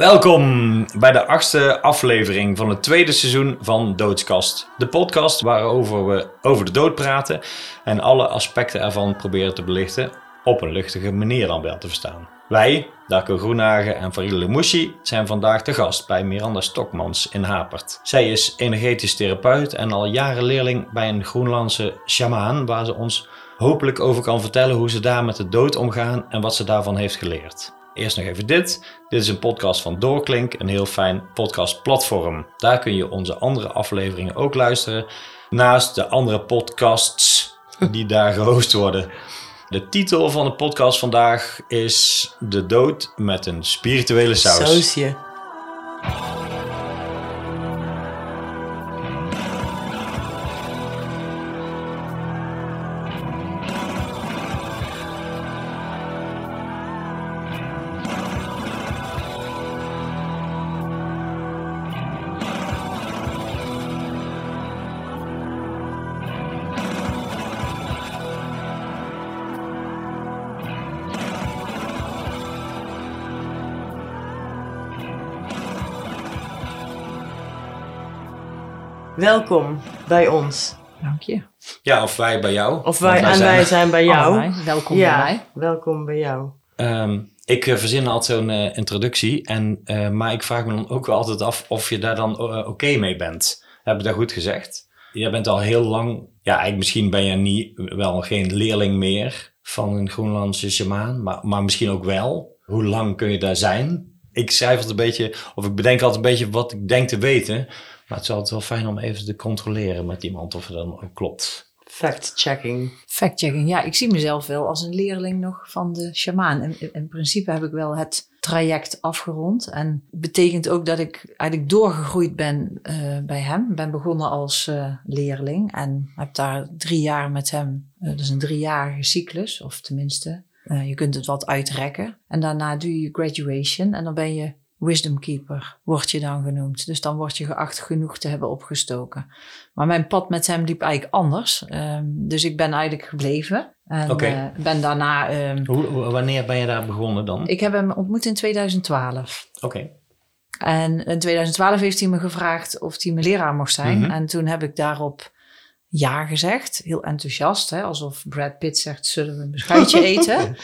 Welkom bij de achtste aflevering van het tweede seizoen van Doodskast. De podcast waarover we over de dood praten en alle aspecten ervan proberen te belichten op een luchtige manier dan wel te verstaan. Wij, Darko Groenhagen en Farile Lemouchi, zijn vandaag te gast bij Miranda Stokmans in Hapert. Zij is energetisch therapeut en al jaren leerling bij een Groenlandse shamaan waar ze ons hopelijk over kan vertellen hoe ze daar met de dood omgaan en wat ze daarvan heeft geleerd. Eerst nog even dit. Dit is een podcast van Doorklink, een heel fijn podcastplatform. Daar kun je onze andere afleveringen ook luisteren, naast de andere podcasts die daar gehost worden. De titel van de podcast vandaag is De dood met een spirituele saus. Sausje. Welkom bij ons. Dank je. Ja, of wij bij jou. Of wij, en wij zijn bij jou. Allebei. Welkom ja, bij mij. welkom bij jou. Ehm, ik eh, verzin altijd zo'n eh, introductie, en, eh, maar ik vraag me dan ook wel altijd af of je daar dan oké mee bent. Heb ik dat goed gezegd? Jij bent al heel lang, ja, eigenlijk misschien ben je niet, wel geen leerling meer van een Groenlandse shamaan, maar, maar misschien ook wel. Hoe lang kun je daar zijn? Ik schrijf altijd een beetje, of ik bedenk altijd een beetje wat ik denk te weten, maar het is altijd wel fijn om even te controleren met iemand of het dan ook klopt. Fact-checking. Fact-checking. Ja, ik zie mezelf wel als een leerling nog van de shamaan. En in principe heb ik wel het traject afgerond. En betekent ook dat ik eigenlijk doorgegroeid ben eh, bij hem. Ik ben begonnen als eh, leerling en heb daar drie jaar met hem. dat is een driejarige cyclus, of tenminste, je kunt het wat uitrekken. En daarna doe je graduation en dan ben je wisdom keeper, word je dan genoemd. Dus dan word je geacht genoeg te hebben opgestoken. Maar mijn pad met hem liep eigenlijk anders. Ehm, dus ik ben eigenlijk gebleven. En eh, ben daarna... ehm, Hoe, hoe- wanneer ben je daar begonnen dan? ik heb hem ontmoet in 2012. Oké. En in 2012 heeft hij me gevraagd of hij mijn leraar mocht zijn. Mhm. En toen heb ik daarop ja gezegd. Heel enthousiast, hè? alsof Brad Pitt zegt, zullen we een beschuitje eten?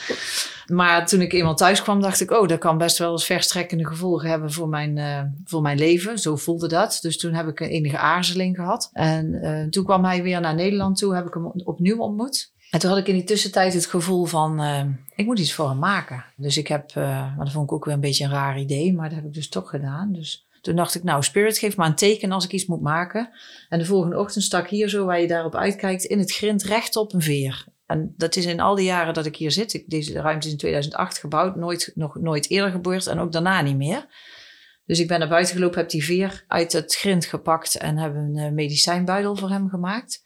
Maar toen ik eenmaal thuis kwam, dacht ik, oh, dat kan best wel eens verstrekkende gevolgen hebben voor mijn, eh, voor mijn leven. Zo voelde dat. Dus toen heb ik een enige aarzeling gehad. En eh, toen kwam hij weer naar Nederland toe, heb ik hem opnieuw ontmoet. En toen had ik in die tussentijd het gevoel van, eh, ik moet iets voor hem maken. Dus ik heb, maar dat vond ik ook weer een beetje een raar idee, maar dat heb ik dus toch gedaan. Dus toen dacht ik, nou, Spirit, geef maar een teken als ik iets moet maken. En de volgende ochtend stak hier zo, waar je daarop uitkijkt, in het grind recht op een veer. En dat is in al die jaren dat ik hier zit. Deze ruimte is in 2008 gebouwd, nooit, nog nooit eerder gebeurd en ook daarna niet meer. Dus ik ben naar buiten gelopen, heb die veer uit het grind gepakt en heb een eh, medicijnbuidel voor hem gemaakt.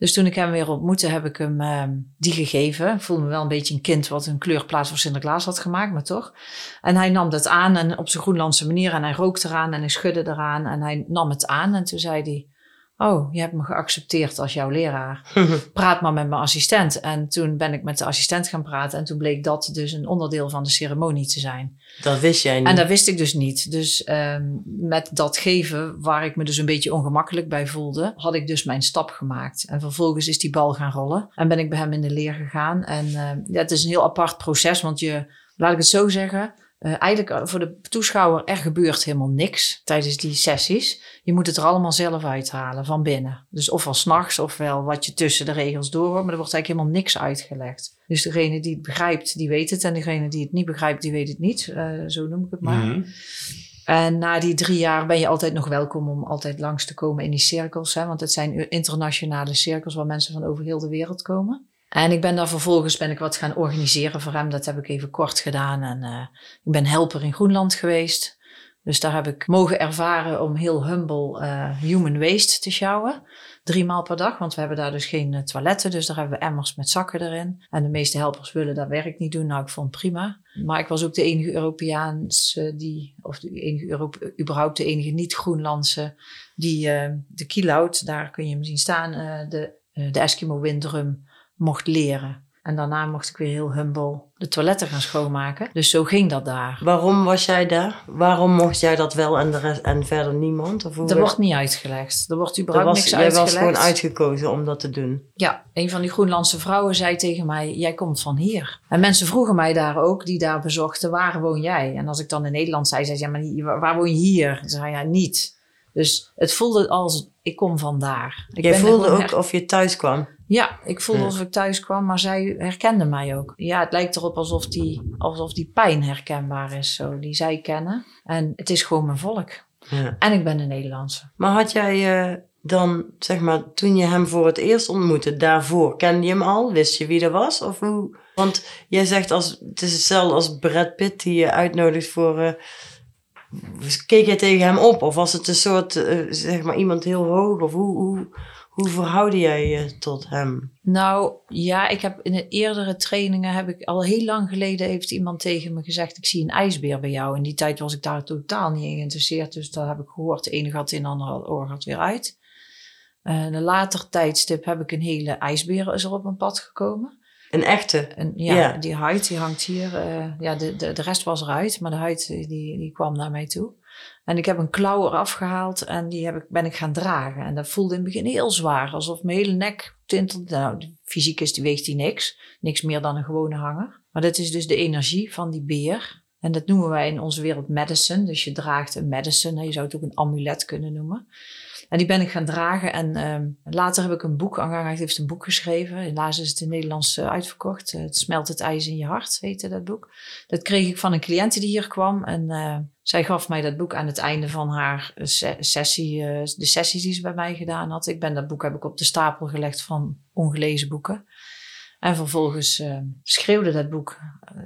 Dus toen ik hem weer ontmoette, heb ik hem eh, die gegeven. Ik voelde me wel een beetje een kind wat een kleurplaats voor Sinterklaas had gemaakt, maar toch. En hij nam dat aan en op zijn Groenlandse manier. En hij rookte eraan en hij schudde eraan en hij nam het aan. En toen zei hij, oh, je hebt me geaccepteerd als jouw leraar. Praat maar met mijn assistent. En toen ben ik met de assistent gaan praten. En toen bleek dat dus een onderdeel van de ceremonie te zijn. Dat wist jij niet. En dat wist ik dus niet. Dus ehm, met dat geven, waar ik me dus een beetje ongemakkelijk bij voelde, had ik dus mijn stap gemaakt. En vervolgens is die bal gaan rollen. En ben ik bij hem in de leer gegaan. En ehm, ja, het is een heel apart proces, want je, laat ik het zo zeggen. Eh, eigenlijk eh, voor de toeschouwer, er gebeurt helemaal niks tijdens die sessies. Je moet het er allemaal zelf uithalen van binnen. Dus ofwel s'nachts, ofwel wat je tussen de regels door hoort. Maar er wordt eigenlijk helemaal niks uitgelegd. Dus degene die het begrijpt, die weet het. En degene die het niet begrijpt, die weet het niet. Eh, zo noem ik het maar. Mhm. En na die drie jaar ben je altijd nog welkom om altijd langs te komen in die cirkels. Hè? Want het zijn internationale cirkels waar mensen van over heel de wereld komen. En ik ben daar vervolgens ben ik wat gaan organiseren voor hem. Dat heb ik even kort gedaan. En eh, ik ben helper in Groenland geweest. Dus daar heb ik mogen ervaren om heel humble eh, human waste te sjouwen. Drie maal per dag, want we hebben daar dus geen eh, toiletten. Dus daar hebben we emmers met zakken erin. En de meeste helpers willen dat werk niet doen. Nou, ik vond prima. Maar ik was ook de enige Europeaans eh, die, of de enige Europe, überhaupt de enige niet-Groenlandse, die de kilout, daar kun je hem zien staan, de, de Eskimo windrum mocht leren. En daarna mocht ik weer heel humble de toiletten gaan schoonmaken. Dus zo ging dat daar. Waarom was jij daar? Waarom mocht jij dat wel en, de rest, en verder niemand? Of Dat wordt niet uitgelegd. Er wordt Er überhaupt was, niks jij uitgelegd. was gewoon uitgekozen om dat te doen. Ja, een van die Groenlandse vrouwen zei tegen mij: Jij komt van hier. En mensen vroegen mij daar ook, die daar bezochten: Waar woon jij? En als ik dan in Nederland zei, zei ze: Ja, maar waar woon je hier? Ik zei ja, niet. Dus het voelde als: Ik kom vandaar. Ik Jij voelde ook her- of je thuis kwam. Ja, ik voelde alsof ik thuis kwam, maar zij herkende mij ook. Ja, het lijkt erop alsof die, alsof die pijn herkenbaar is, zo, die zij kennen. En het is gewoon mijn volk. Ja. En ik ben een Nederlandse. Maar had jij eh, dan, zeg maar, toen je hem voor het eerst ontmoette, daarvoor, kende je hem al? Wist je wie dat was? Of hoe? Want jij zegt, als, het is hetzelfde als Brad Pitt die je uitnodigt voor... eh, keek jij tegen hem op? Of was het een soort, eh, zeg maar, iemand heel hoog? Of hoe, hoe, hoe verhoudde jij je tot hem? Nou ja, ik heb in de eerdere trainingen heb ik al heel lang geleden heeft iemand tegen me gezegd: Ik zie een ijsbeer bij jou. In die tijd was ik daar totaal niet in geïnteresseerd. Dus dat heb ik gehoord. De ene gaat in, de andere oor gaat weer uit. Eh, in een later tijdstip heb ik een hele ijsbeer is er op mijn pad gekomen. Een echte? En ja, Ja. die huid die hangt hier. eh, ja, de, de, de rest was eruit, maar de huid eh, die, die kwam naar mij toe. En ik heb een klauw eraf gehaald en die heb ik, ben ik gaan dragen. En dat voelde in het begin heel zwaar, alsof mijn hele nek tintelde. Nou, fysiek is die weegt die niks. Niks meer dan een gewone hanger. Maar dat is dus de energie van die beer. En dat noemen wij in onze wereld medicine. Dus je draagt een medicine. Je zou het ook een amulet kunnen noemen. En die ben ik gaan dragen. En ehm, later heb ik een boek, Angang heeft een boek geschreven. Helaas is het in Nederlands eh, uitverkocht. Eh, het smelt het ijs in je hart, heette dat boek. Dat kreeg ik van een cliënte die hier kwam. En eh, zij gaf mij dat boek aan het einde van haar se- sessie. de sessies die ze bij mij gedaan had. Ik ben dat boek heb ik op de stapel gelegd van ongelezen boeken. En vervolgens schreeuwde dat boek,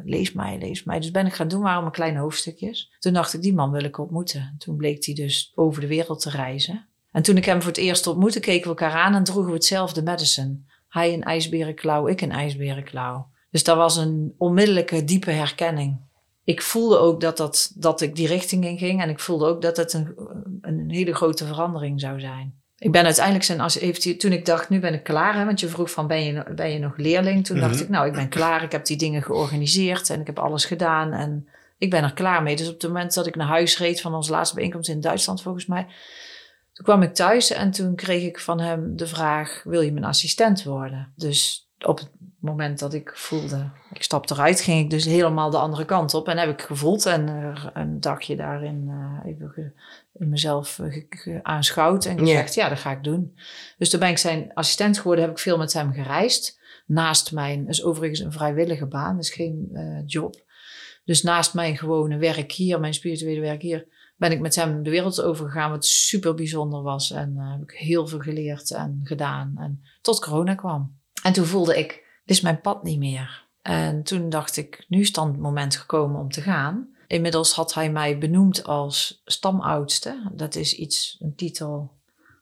lees mij, lees mij. Dus ben ik gaan doen, waren maar kleine hoofdstukjes. Toen dacht ik, die man wil ik ontmoeten. Toen bleek hij dus over de wereld te reizen. En toen ik hem voor het eerst ontmoette, keken we elkaar aan en droegen we hetzelfde medicine. Hij een ijsberenklauw, ik een ijsberenklauw. Dus dat was een onmiddellijke, diepe herkenning. Ik voelde ook dat, dat, dat ik die richting in ging. En ik voelde ook dat het een, een hele grote verandering zou zijn. Ik ben uiteindelijk zijn, als, heeft hij, toen ik dacht, nu ben ik klaar. Hè, want je vroeg van, ben je, ben je nog leerling? Toen dacht Mhm. ik, nou, ik ben klaar. Ik heb die dingen georganiseerd en ik heb alles gedaan. En ik ben er klaar mee. Dus op het moment dat ik naar huis reed van onze laatste bijeenkomst in Duitsland, volgens mij. Toen kwam ik thuis en toen kreeg ik van hem de vraag: Wil je mijn assistent worden? Dus op het moment dat ik voelde, ik stap eruit, ging ik dus helemaal de andere kant op. En heb ik gevoeld en een dagje daarin eh, even in mezelf eh, aanschouwd en gezegd: ja. dat ga ik doen. Dus toen ben ik zijn assistent geworden, heb ik veel met hem gereisd. Naast mijn, is overigens een vrijwillige baan, dus geen eh, job. Dus naast mijn gewone werk hier, mijn spirituele werk hier, ben ik met hem de wereld overgegaan, wat super bijzonder was. En eh, heb ik heel veel geleerd en gedaan. En tot corona kwam. En toen voelde ik, dit is mijn pad niet meer. En toen dacht ik, nu is dan het moment gekomen om te gaan. Inmiddels had hij mij benoemd als stamoudste. Dat is iets, een titel.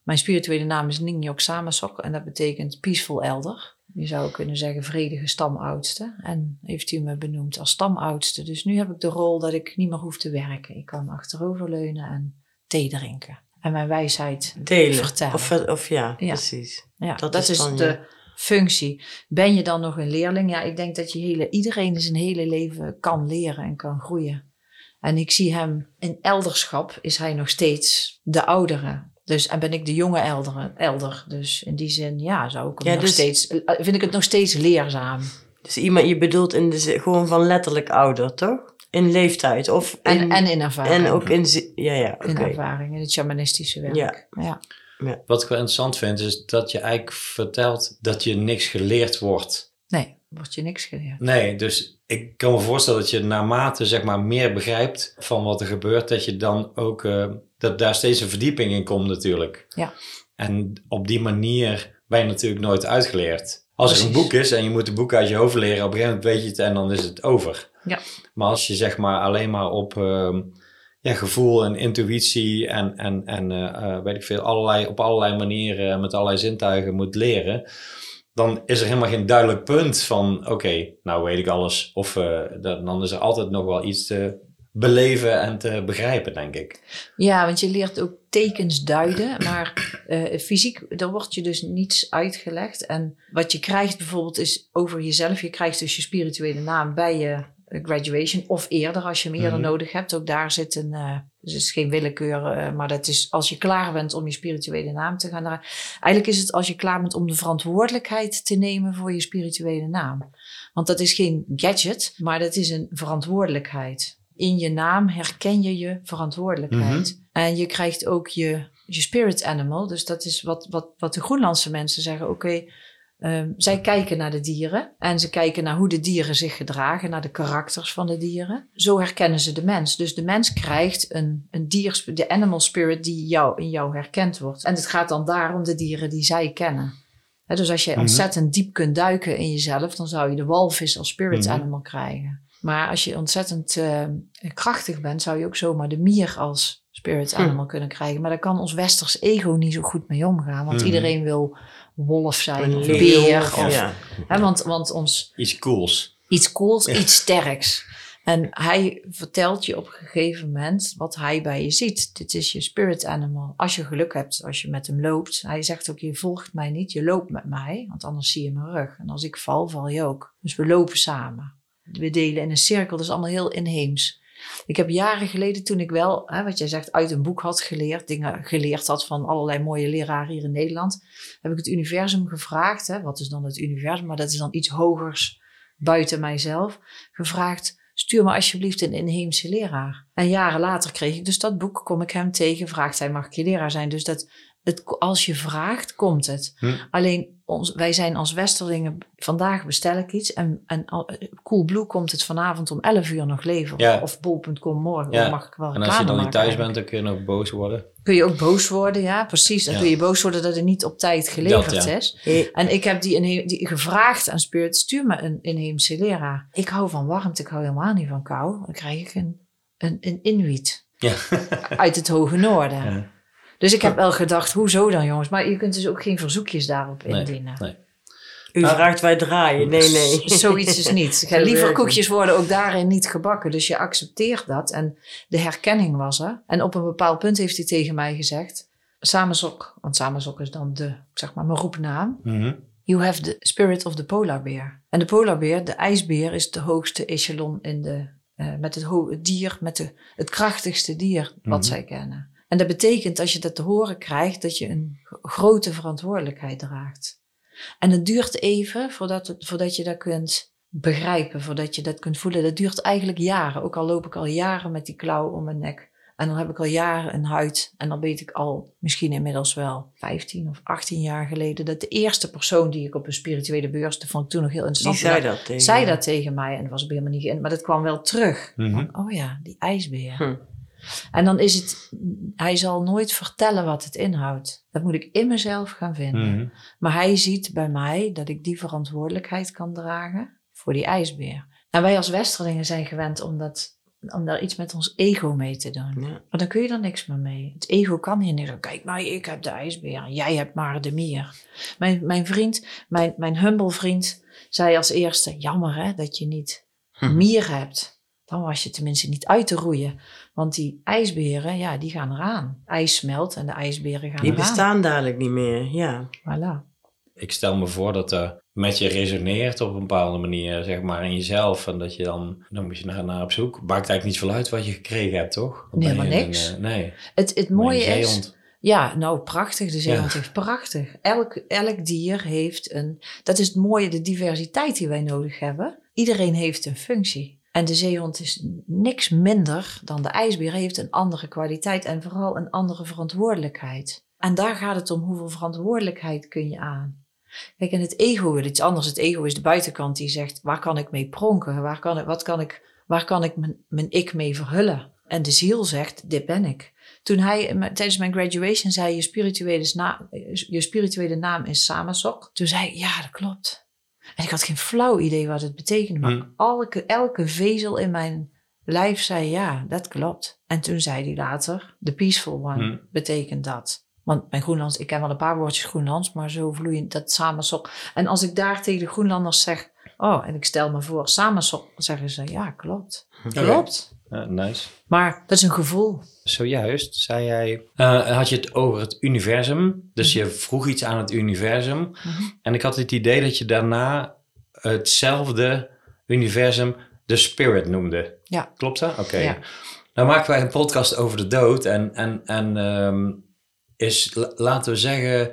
Mijn spirituele naam is Ningyok Samasok en dat betekent peaceful elder. Je zou kunnen zeggen vredige stamoudste. En heeft u me benoemd als stamoudste. Dus nu heb ik de rol dat ik niet meer hoef te werken. Ik kan achteroverleunen en thee drinken. En mijn wijsheid Delen? vertellen. Of, of ja, Ja. precies. Ja, Dat dat, is is, van je. de functie. Ben je dan nog een leerling? Ja, ik denk dat je hele, iedereen zijn hele leven kan leren en kan groeien. En ik zie hem in elderschap, is hij nog steeds de oudere. Dus, en ben ik de jonge eldere, elder. Dus in die zin, ja, zou ik Ja, nog dus- steeds, eh, vind ik het nog steeds leerzaam. Dus iemand, je bedoelt in de zin, gewoon van letterlijk ouder, toch? In leeftijd. Of En, in, en in ervaring. en ook in... Ja, ja, oké. in ervaring, in het shamanistische werk. Ja. ja. Wat ik wel interessant vind, is dat je eigenlijk vertelt dat je niks geleerd wordt. Nee, wordt je niks geleerd. Nee, dus ik kan me voorstellen dat je naarmate zeg maar meer begrijpt van wat er gebeurt, dat je dan ook, eh, dat daar steeds een verdieping in komt natuurlijk. Ja. En op die manier ben je natuurlijk nooit uitgeleerd. Als er een boek is en je moet een boek uit je hoofd leren, op een gegeven moment weet je het en dan is het over. Ja. Maar als je zeg maar alleen maar op ehm, ja, gevoel en intuïtie en, en, en eh, eh, weet ik veel, allerlei, op allerlei manieren met allerlei zintuigen moet leren, dan is er helemaal geen duidelijk punt van, oké, nou weet ik alles. Of eh, dan dan is er altijd nog wel iets te beleven en te begrijpen, denk ik. Ja, want je leert ook tekens duiden, maar uh, fysiek, daar wordt je dus niets uitgelegd. En wat je krijgt bijvoorbeeld is over jezelf. Je krijgt dus je spirituele naam bij je graduation of eerder als je hem eerder Mhm. nodig hebt. Ook daar zit een, eh, dus het is geen willekeur, eh, maar dat is als je klaar bent om je spirituele naam te gaan dragen. Eigenlijk is het als je klaar bent om de verantwoordelijkheid te nemen voor je spirituele naam. Want dat is geen gadget, maar dat is een verantwoordelijkheid. In je naam herken je je verantwoordelijkheid. En je krijgt ook je, je spirit animal. Dus dat is wat, wat, wat de Groenlandse mensen zeggen. Oké, ehm, zij kijken naar de dieren. En ze kijken naar hoe de dieren zich gedragen. Naar de karakters van de dieren. Zo herkennen ze de mens. Dus de mens krijgt een, een dier, de animal spirit die jou, in jou herkend wordt. En het gaat dan daarom de dieren die zij kennen. Dus als je Mhm. ontzettend diep kunt duiken in jezelf, dan zou je de walvis als spirit Mhm. animal krijgen. Maar als je ontzettend eh, krachtig bent, zou je ook zomaar de mier als spirit Hm. animal kunnen krijgen. Maar daar kan ons westers ego niet zo goed mee omgaan. Want Mhm. iedereen wil wolf zijn of beer. of- Of, ja. hè, want, want ons Iets cools. iets cools, iets sterks. En hij vertelt je op een gegeven moment wat hij bij je ziet. Dit is je spirit animal. Als je geluk hebt, als je met hem loopt. Hij zegt ook, je volgt mij niet, je loopt met mij. Want anders zie je mijn rug. En als ik val, val je ook. Dus we lopen samen. We delen in een cirkel, dat is allemaal heel inheems. Ik heb jaren geleden, toen ik wel, hè, wat jij zegt, uit een boek had geleerd, dingen geleerd had van allerlei mooie leraren hier in Nederland, heb ik het universum gevraagd. Hè, wat is dan het universum? Maar dat is dan iets hogers buiten mijzelf. Gevraagd, stuur me alsjeblieft een inheemse leraar. En jaren later kreeg ik dus dat boek, kom ik hem tegen, vraagt hij, mag ik je leraar zijn? Dus dat, het, als je vraagt, komt het. Hm. Alleen, ons, wij zijn als Westerlingen, vandaag bestel ik iets en, en al- Coolblue komt het vanavond om 11 uur nog leveren. Ja. Of bol.com morgen, Ja. dan mag ik wel En als je dan niet thuis eigenlijk. bent, dan kun je nog boos worden. Kun je ook boos worden, ja, precies. Dan Ja. kun je boos worden dat het niet op tijd geleverd Dat, ja. is. Eh, En ik heb die, die gevraagd aan Spirit, stuur me een inheemse leraar. Ik hou van warmte, ik hou helemaal niet van kou. Dan krijg ik een, een, een Inuit Ja. uit het hoge noorden. Dus ik heb wel gedacht, hoezo dan jongens? Maar je kunt dus ook geen verzoekjes daarop Nee, indienen. nee. U Nou, vraagt wij draaien. Nee, nee. Zoiets is niet. Zo Ja, liever werkt het. koekjes worden ook daarin niet gebakken. Dus je accepteert dat. En de herkenning was er. En op een bepaald punt heeft hij tegen mij gezegd... Samenzok, want Samenzok is dan de, zeg maar, mijn roepnaam. Mhm. You have the spirit of the polar bear. En de polar bear, de ijsbeer, is de hoogste echelon in de, eh, met het dier, met de, het krachtigste dier wat Mhm. zij kennen. En dat betekent als je dat te horen krijgt, dat je een grote verantwoordelijkheid draagt. En het duurt even voordat, het, voordat je dat kunt begrijpen, voordat je dat kunt voelen. Dat duurt eigenlijk jaren. Ook al loop ik al jaren met die klauw om mijn nek. En dan heb ik al jaren een huid. En dan weet ik al, misschien inmiddels wel 15 of 18 jaar geleden, dat de eerste persoon die ik op een spirituele beurs, dat vond ik toen nog heel Die interessant, zei dat tegen zei dat tegen mij. En dat was ook helemaal niet, ge- maar dat kwam wel terug. Mhm. Van, oh ja, die ijsbeer. Hm. En dan is het, hij zal nooit vertellen wat het inhoudt. Dat moet ik in mezelf gaan vinden. Mhm. Maar hij ziet bij mij dat ik die verantwoordelijkheid kan dragen voor die ijsbeer. En wij als Westerlingen zijn gewend om, dat, om daar iets met ons ego mee te doen. Ja. Maar dan kun je er niks meer mee. Het ego kan hier niet. Kijk maar, ik heb de ijsbeer. Jij hebt maar de mier. Mijn, mijn vriend, mijn, mijn humble vriend, zei als eerste... Jammer hè, dat je niet Hm. mier hebt. Dan was je tenminste niet uit te roeien. Want die ijsberen, ja, die gaan eraan. IJs smelt en de ijsberen gaan Die eraan. bestaan dadelijk niet meer. Ja. Voilà. Ik stel me voor dat er met je resoneert op een bepaalde manier, zeg maar, in jezelf. En dat je dan, dan moet je naar, naar op zoek. Maakt eigenlijk niet veel uit wat je gekregen hebt, toch? Nee, maar een, niks. eh, nee, Het, het mooie is... Ja, nou prachtig. De zeehond Ja. heeft prachtig. Elk, elk dier heeft een... Dat is het mooie, de diversiteit die wij nodig hebben. Iedereen heeft een functie. En de zeehond is niks minder dan de ijsbeer. Heeft een andere kwaliteit en vooral een andere verantwoordelijkheid. En daar gaat het om, hoeveel verantwoordelijkheid kun je aan? Kijk, en het ego wil iets anders. Het ego is de buitenkant die zegt, waar kan ik mee pronken? Waar kan ik, wat kan ik, waar kan ik mijn, mijn ik mee verhullen? En de ziel zegt, dit ben ik. Toen hij tijdens mijn graduation zei, je spirituele, je spirituele naam is Samasok. Toen zei ik, ja, dat klopt. En ik had geen flauw idee wat het betekende. Maar Hmm. elke, elke vezel in mijn lijf zei, ja, dat klopt. En toen zei hij later, the peaceful one Hmm. betekent dat. Want mijn Groenlands, ik ken wel een paar woordjes Groenlands, maar zo vloeiend dat Samasok. En als ik daar tegen de Groenlanders zeg, oh, en ik stel me voor Samasok, zeggen ze, ja, klopt. Klopt. Ja, nice. Maar dat is een gevoel. Zojuist zei jij, eh, had je het over het universum. Dus je vroeg iets aan het universum. Mhm. En ik had het idee dat je daarna hetzelfde universum de spirit noemde. Ja. Klopt dat? Oké. Ja. Nou maken wij een podcast over de dood. En, en, en ehm, is, la- laten we zeggen,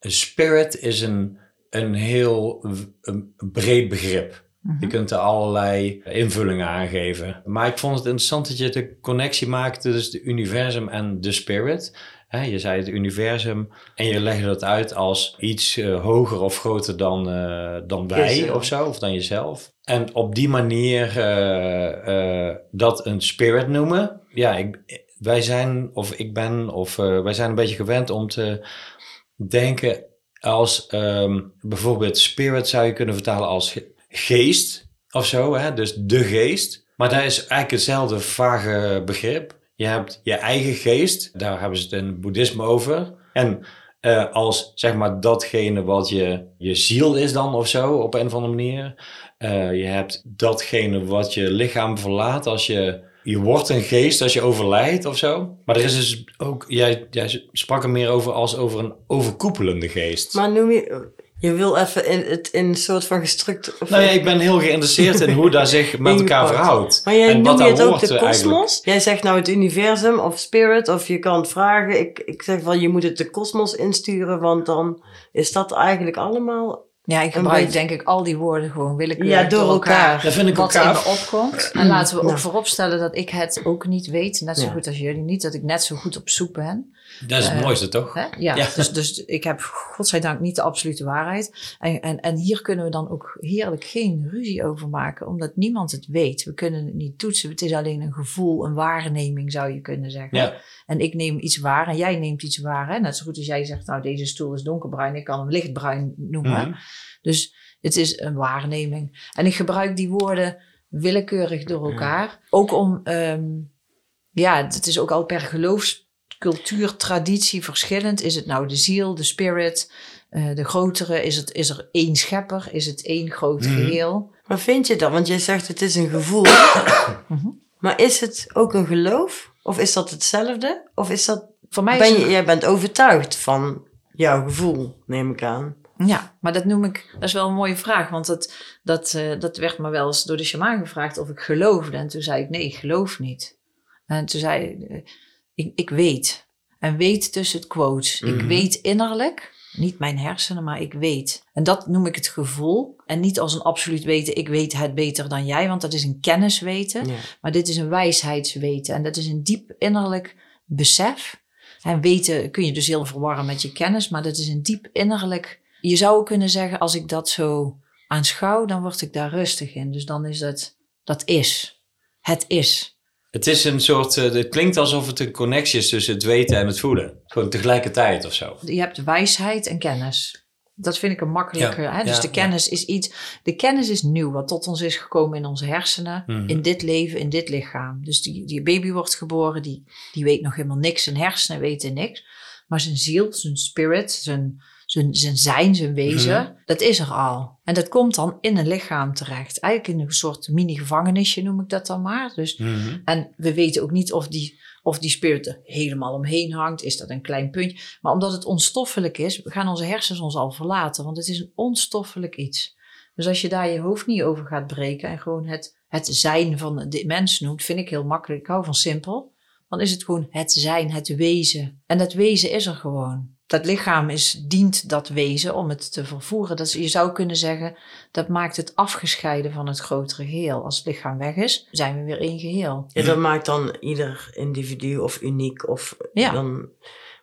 spirit is een, een heel een breed begrip. Mhm. Je kunt er allerlei invullingen aan geven. Maar ik vond het interessant dat je de connectie maakte tussen het universum en de spirit. Je zei het universum en je legde dat uit als iets eh, hoger of groter dan, eh, dan wij Jezelf. of zo, of dan jezelf. En op die manier eh, dat een spirit noemen. Ja, ik, wij zijn, of ik ben, of wij zijn een beetje gewend om te denken als ehm, bijvoorbeeld spirit zou je kunnen vertalen als geest of zo, hè? dus de geest. Maar daar is eigenlijk hetzelfde vage begrip. Je hebt je eigen geest, daar hebben ze het in het boeddhisme over. En eh, als zeg maar datgene wat je, je ziel is dan of zo, op een of andere manier. Eh, je hebt datgene wat je lichaam verlaat als je... Je wordt een geest als je overlijdt of zo. Maar er is dus ook... Jij, jij sprak er meer over als over een overkoepelende geest. Maar noem je... Je wil even in, het in een soort van gestructureerd... Nou ja, ik ben heel geïnteresseerd in hoe dat zich met elkaar verhoudt. Maar jij en noemt het ook hoort, de kosmos? Jij zegt nou het universum of spirit of je kan het vragen. Ik, ik zeg wel, je moet het de kosmos insturen, want dan is dat eigenlijk allemaal... Ja, ik gebruik beetje- denk ik al die woorden gewoon willekeurig Ja, door elkaar. Dat vind ik wat ook in me opkomt. En laten we ook Nou. vooropstellen dat ik het ook niet weet. Net zo Ja. goed als jullie niet. Dat ik net zo goed op zoek ben. Dat is het Eh, mooiste, toch? Hè? Ja, Ja. Dus, dus ik heb godzijdank niet de absolute waarheid. En, en, en hier kunnen we dan ook heerlijk geen ruzie over maken. Omdat niemand het weet. We kunnen het niet toetsen. Het is alleen een gevoel, een waarneming zou je kunnen zeggen. Ja. En ik neem iets waar en jij neemt iets waar. Hè? Net zo goed als jij zegt, nou deze stoel is donkerbruin. Ik kan hem lichtbruin noemen. Mhm. Dus het is een waarneming. En ik gebruik die woorden willekeurig door elkaar. Ook om, ehm, ja, het is ook al per geloofscultuur, traditie verschillend. Is het nou de ziel, de spirit, eh, de grotere? Is, het, is er één schepper? Is het één groot Mhm. geheel? Maar vind je dat? Want jij zegt het is een gevoel. Maar is het ook een geloof? Of is dat hetzelfde? Of is dat... Voor mij Ben je, het- jij bent overtuigd van jouw gevoel, neem ik aan. Ja, maar dat noem ik, dat is wel een mooie vraag. Want dat, dat, eh, dat werd me wel eens door de shamaan gevraagd of ik geloofde. En toen zei ik, nee, ik geloof niet. En toen zei ik, ik, weet. En weet tussen het quotes. Ik Mhm. weet innerlijk, niet mijn hersenen, maar ik weet. En dat noem ik het gevoel. En niet als een absoluut weten, ik weet het beter dan jij. Want dat is een kennisweten. Ja. Maar dit is een wijsheidsweten. En dat is een diep innerlijk besef. En weten kun je dus heel verwarren met je kennis. Maar dat is een diep innerlijk... Je zou kunnen zeggen, als ik dat zo aanschouw, dan word ik daar rustig in. Dus dan is het, dat is. Het is. Het is een soort, eh, het klinkt alsof het een connectie is tussen het weten en het voelen. Gewoon tegelijkertijd of zo. Je hebt wijsheid en kennis. Dat vind ik een makkelijke. Ja, hè? Dus ja, de kennis is iets. De kennis is nieuw, wat tot ons is gekomen in onze hersenen, Mhm. in dit leven, in dit lichaam. Dus die, die baby wordt geboren, die, die weet nog helemaal niks. Zijn hersenen weten niks. Maar zijn ziel, zijn spirit, zijn, zijn, zijn zijn, zijn wezen, Mhm. dat is er al. En dat komt dan in een lichaam terecht. Eigenlijk in een soort mini-gevangenisje noem ik dat dan maar. Dus Mhm. en we weten ook niet of die, of die spirit er helemaal omheen hangt. Is dat een klein puntje? Maar omdat het onstoffelijk is, gaan onze hersens ons al verlaten. Want het is een onstoffelijk iets. Dus als je daar je hoofd niet over gaat breken en gewoon het, het zijn van de mens noemt, vind ik heel makkelijk. Ik hou van simpel. Dan is het gewoon het zijn, het wezen. En dat wezen is er gewoon. Dat lichaam is, dient dat wezen om het te vervoeren. Dat is, je zou kunnen zeggen, dat maakt het afgescheiden van het grotere geheel. Als het lichaam weg is, zijn we weer één geheel. Ja, dat maakt dan ieder individu of uniek. Of Ja. dan,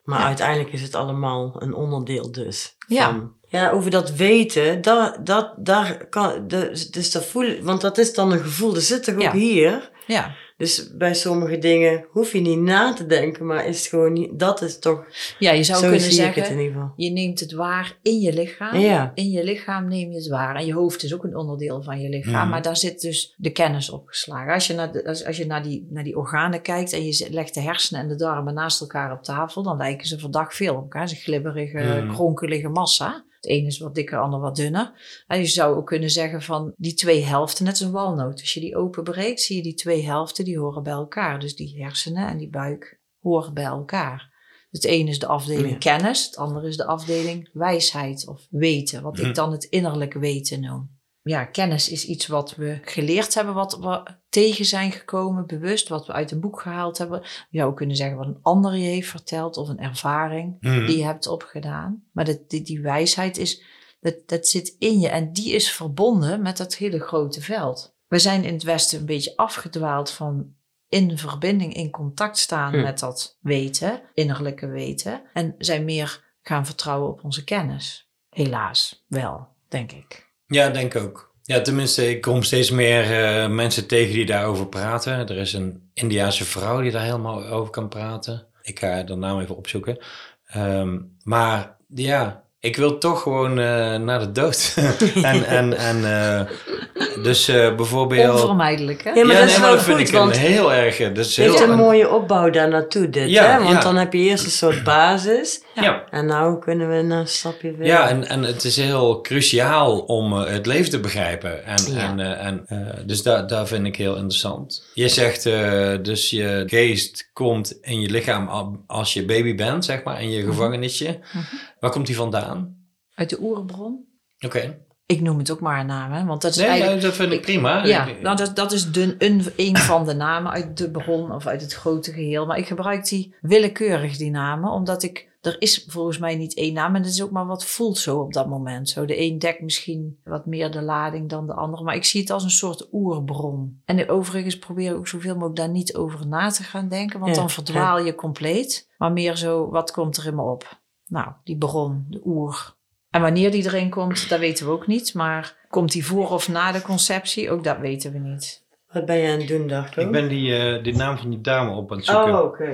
maar Ja. uiteindelijk is het allemaal een onderdeel dus. Ja. Van, ja, over dat weten, dat, dat, daar kan, dus, dus dat voelen, want dat is dan een gevoel, dat zit toch ook Ja. hier. Ja, Dus bij sommige dingen hoef je niet na te denken, maar is het gewoon niet, dat is toch, ja je zou zo kunnen zeggen, het in ieder geval. je neemt het waar in je lichaam. Ja. In je lichaam neem je het waar. En je hoofd is ook een onderdeel van je lichaam. Maar daar zit dus de kennis opgeslagen. Als je, naar, de, als, als je naar, die, naar die organen kijkt en je zet- legt de hersenen en de darmen naast elkaar op tafel, dan lijken ze verdacht veel op elkaar. Ze glibberige, kronkelige massa. Het ene is wat dikker, het ander wat dunner. En je zou ook kunnen zeggen van die twee helften, net als een walnoot. Als je die openbreekt, zie je die twee helften die horen bij elkaar. Dus die hersenen en die buik horen bij elkaar. Het ene is de afdeling Ja. kennis, het andere is de afdeling wijsheid of weten, wat ik dan het innerlijke weten noem. Ja, kennis is iets wat we geleerd hebben, wat we tegen zijn gekomen, bewust, wat we uit een boek gehaald hebben. Je zou kunnen zeggen wat een ander je heeft verteld of een ervaring Mhm. die je hebt opgedaan. Maar dat, die, die wijsheid is, dat, dat zit in je en die is verbonden met dat hele grote veld. We zijn in het Westen een beetje afgedwaald van in verbinding, in contact staan Hm. met dat weten, innerlijke weten. En zijn meer gaan vertrouwen op onze kennis. Helaas wel, denk ik. Ja, denk ook. Ja, tenminste, ik kom steeds meer eh, mensen tegen die daarover praten. Er is een Indiaanse vrouw die daar helemaal over kan praten. Ik ga de naam even opzoeken. Ehm, maar ja, ik wil toch gewoon eh, naar de dood. en en, en eh, dus eh, bijvoorbeeld... Onvermijdelijk, hè? Ja, maar ja, dat nee, is maar wel dat vind goed, ik een want heel erg... is het heeft heel, een mooie opbouw daar naartoe, dit. Ja, hè? Want ja. dan heb je eerst een soort basis. ja. En nou kunnen we een stapje verder. Ja, en, en het is heel cruciaal om het leven te begrijpen. En, Ja. en, eh, en, eh, dus daar daar vind ik heel interessant. Je zegt eh, dus je geest komt in je lichaam al- als je baby bent, zeg maar, in je gevangenisje. Mhm. Waar komt die vandaan? Uit de oerbron. Oké. Ik noem het ook maar een naam, hè? Want dat is Nee, eigenlijk... ja, dat vind ik prima. Ja, nou dat, dat is de, een, een van de namen uit de bron of uit het grote geheel. Maar ik gebruik die willekeurig, die namen, omdat ik... Er is volgens mij niet één naam en het is ook maar wat voelt zo op dat moment. Zo, de een dekt misschien wat meer de lading dan de ander. Maar ik zie het als een soort oerbron. En overigens probeer ik ook zoveel mogelijk daar niet over na te gaan denken. Want Ja, dan verdwaal je compleet. Maar meer zo, wat komt er in me op? Nou, die bron, de oer. En wanneer die erin komt, dat weten we ook niet. Maar komt die voor of na de conceptie? Ook dat weten we niet. Wat ben je aan het doen, Darko? Ik ben die, eh, die naam van die dame op aan het zoeken. Oh, oké.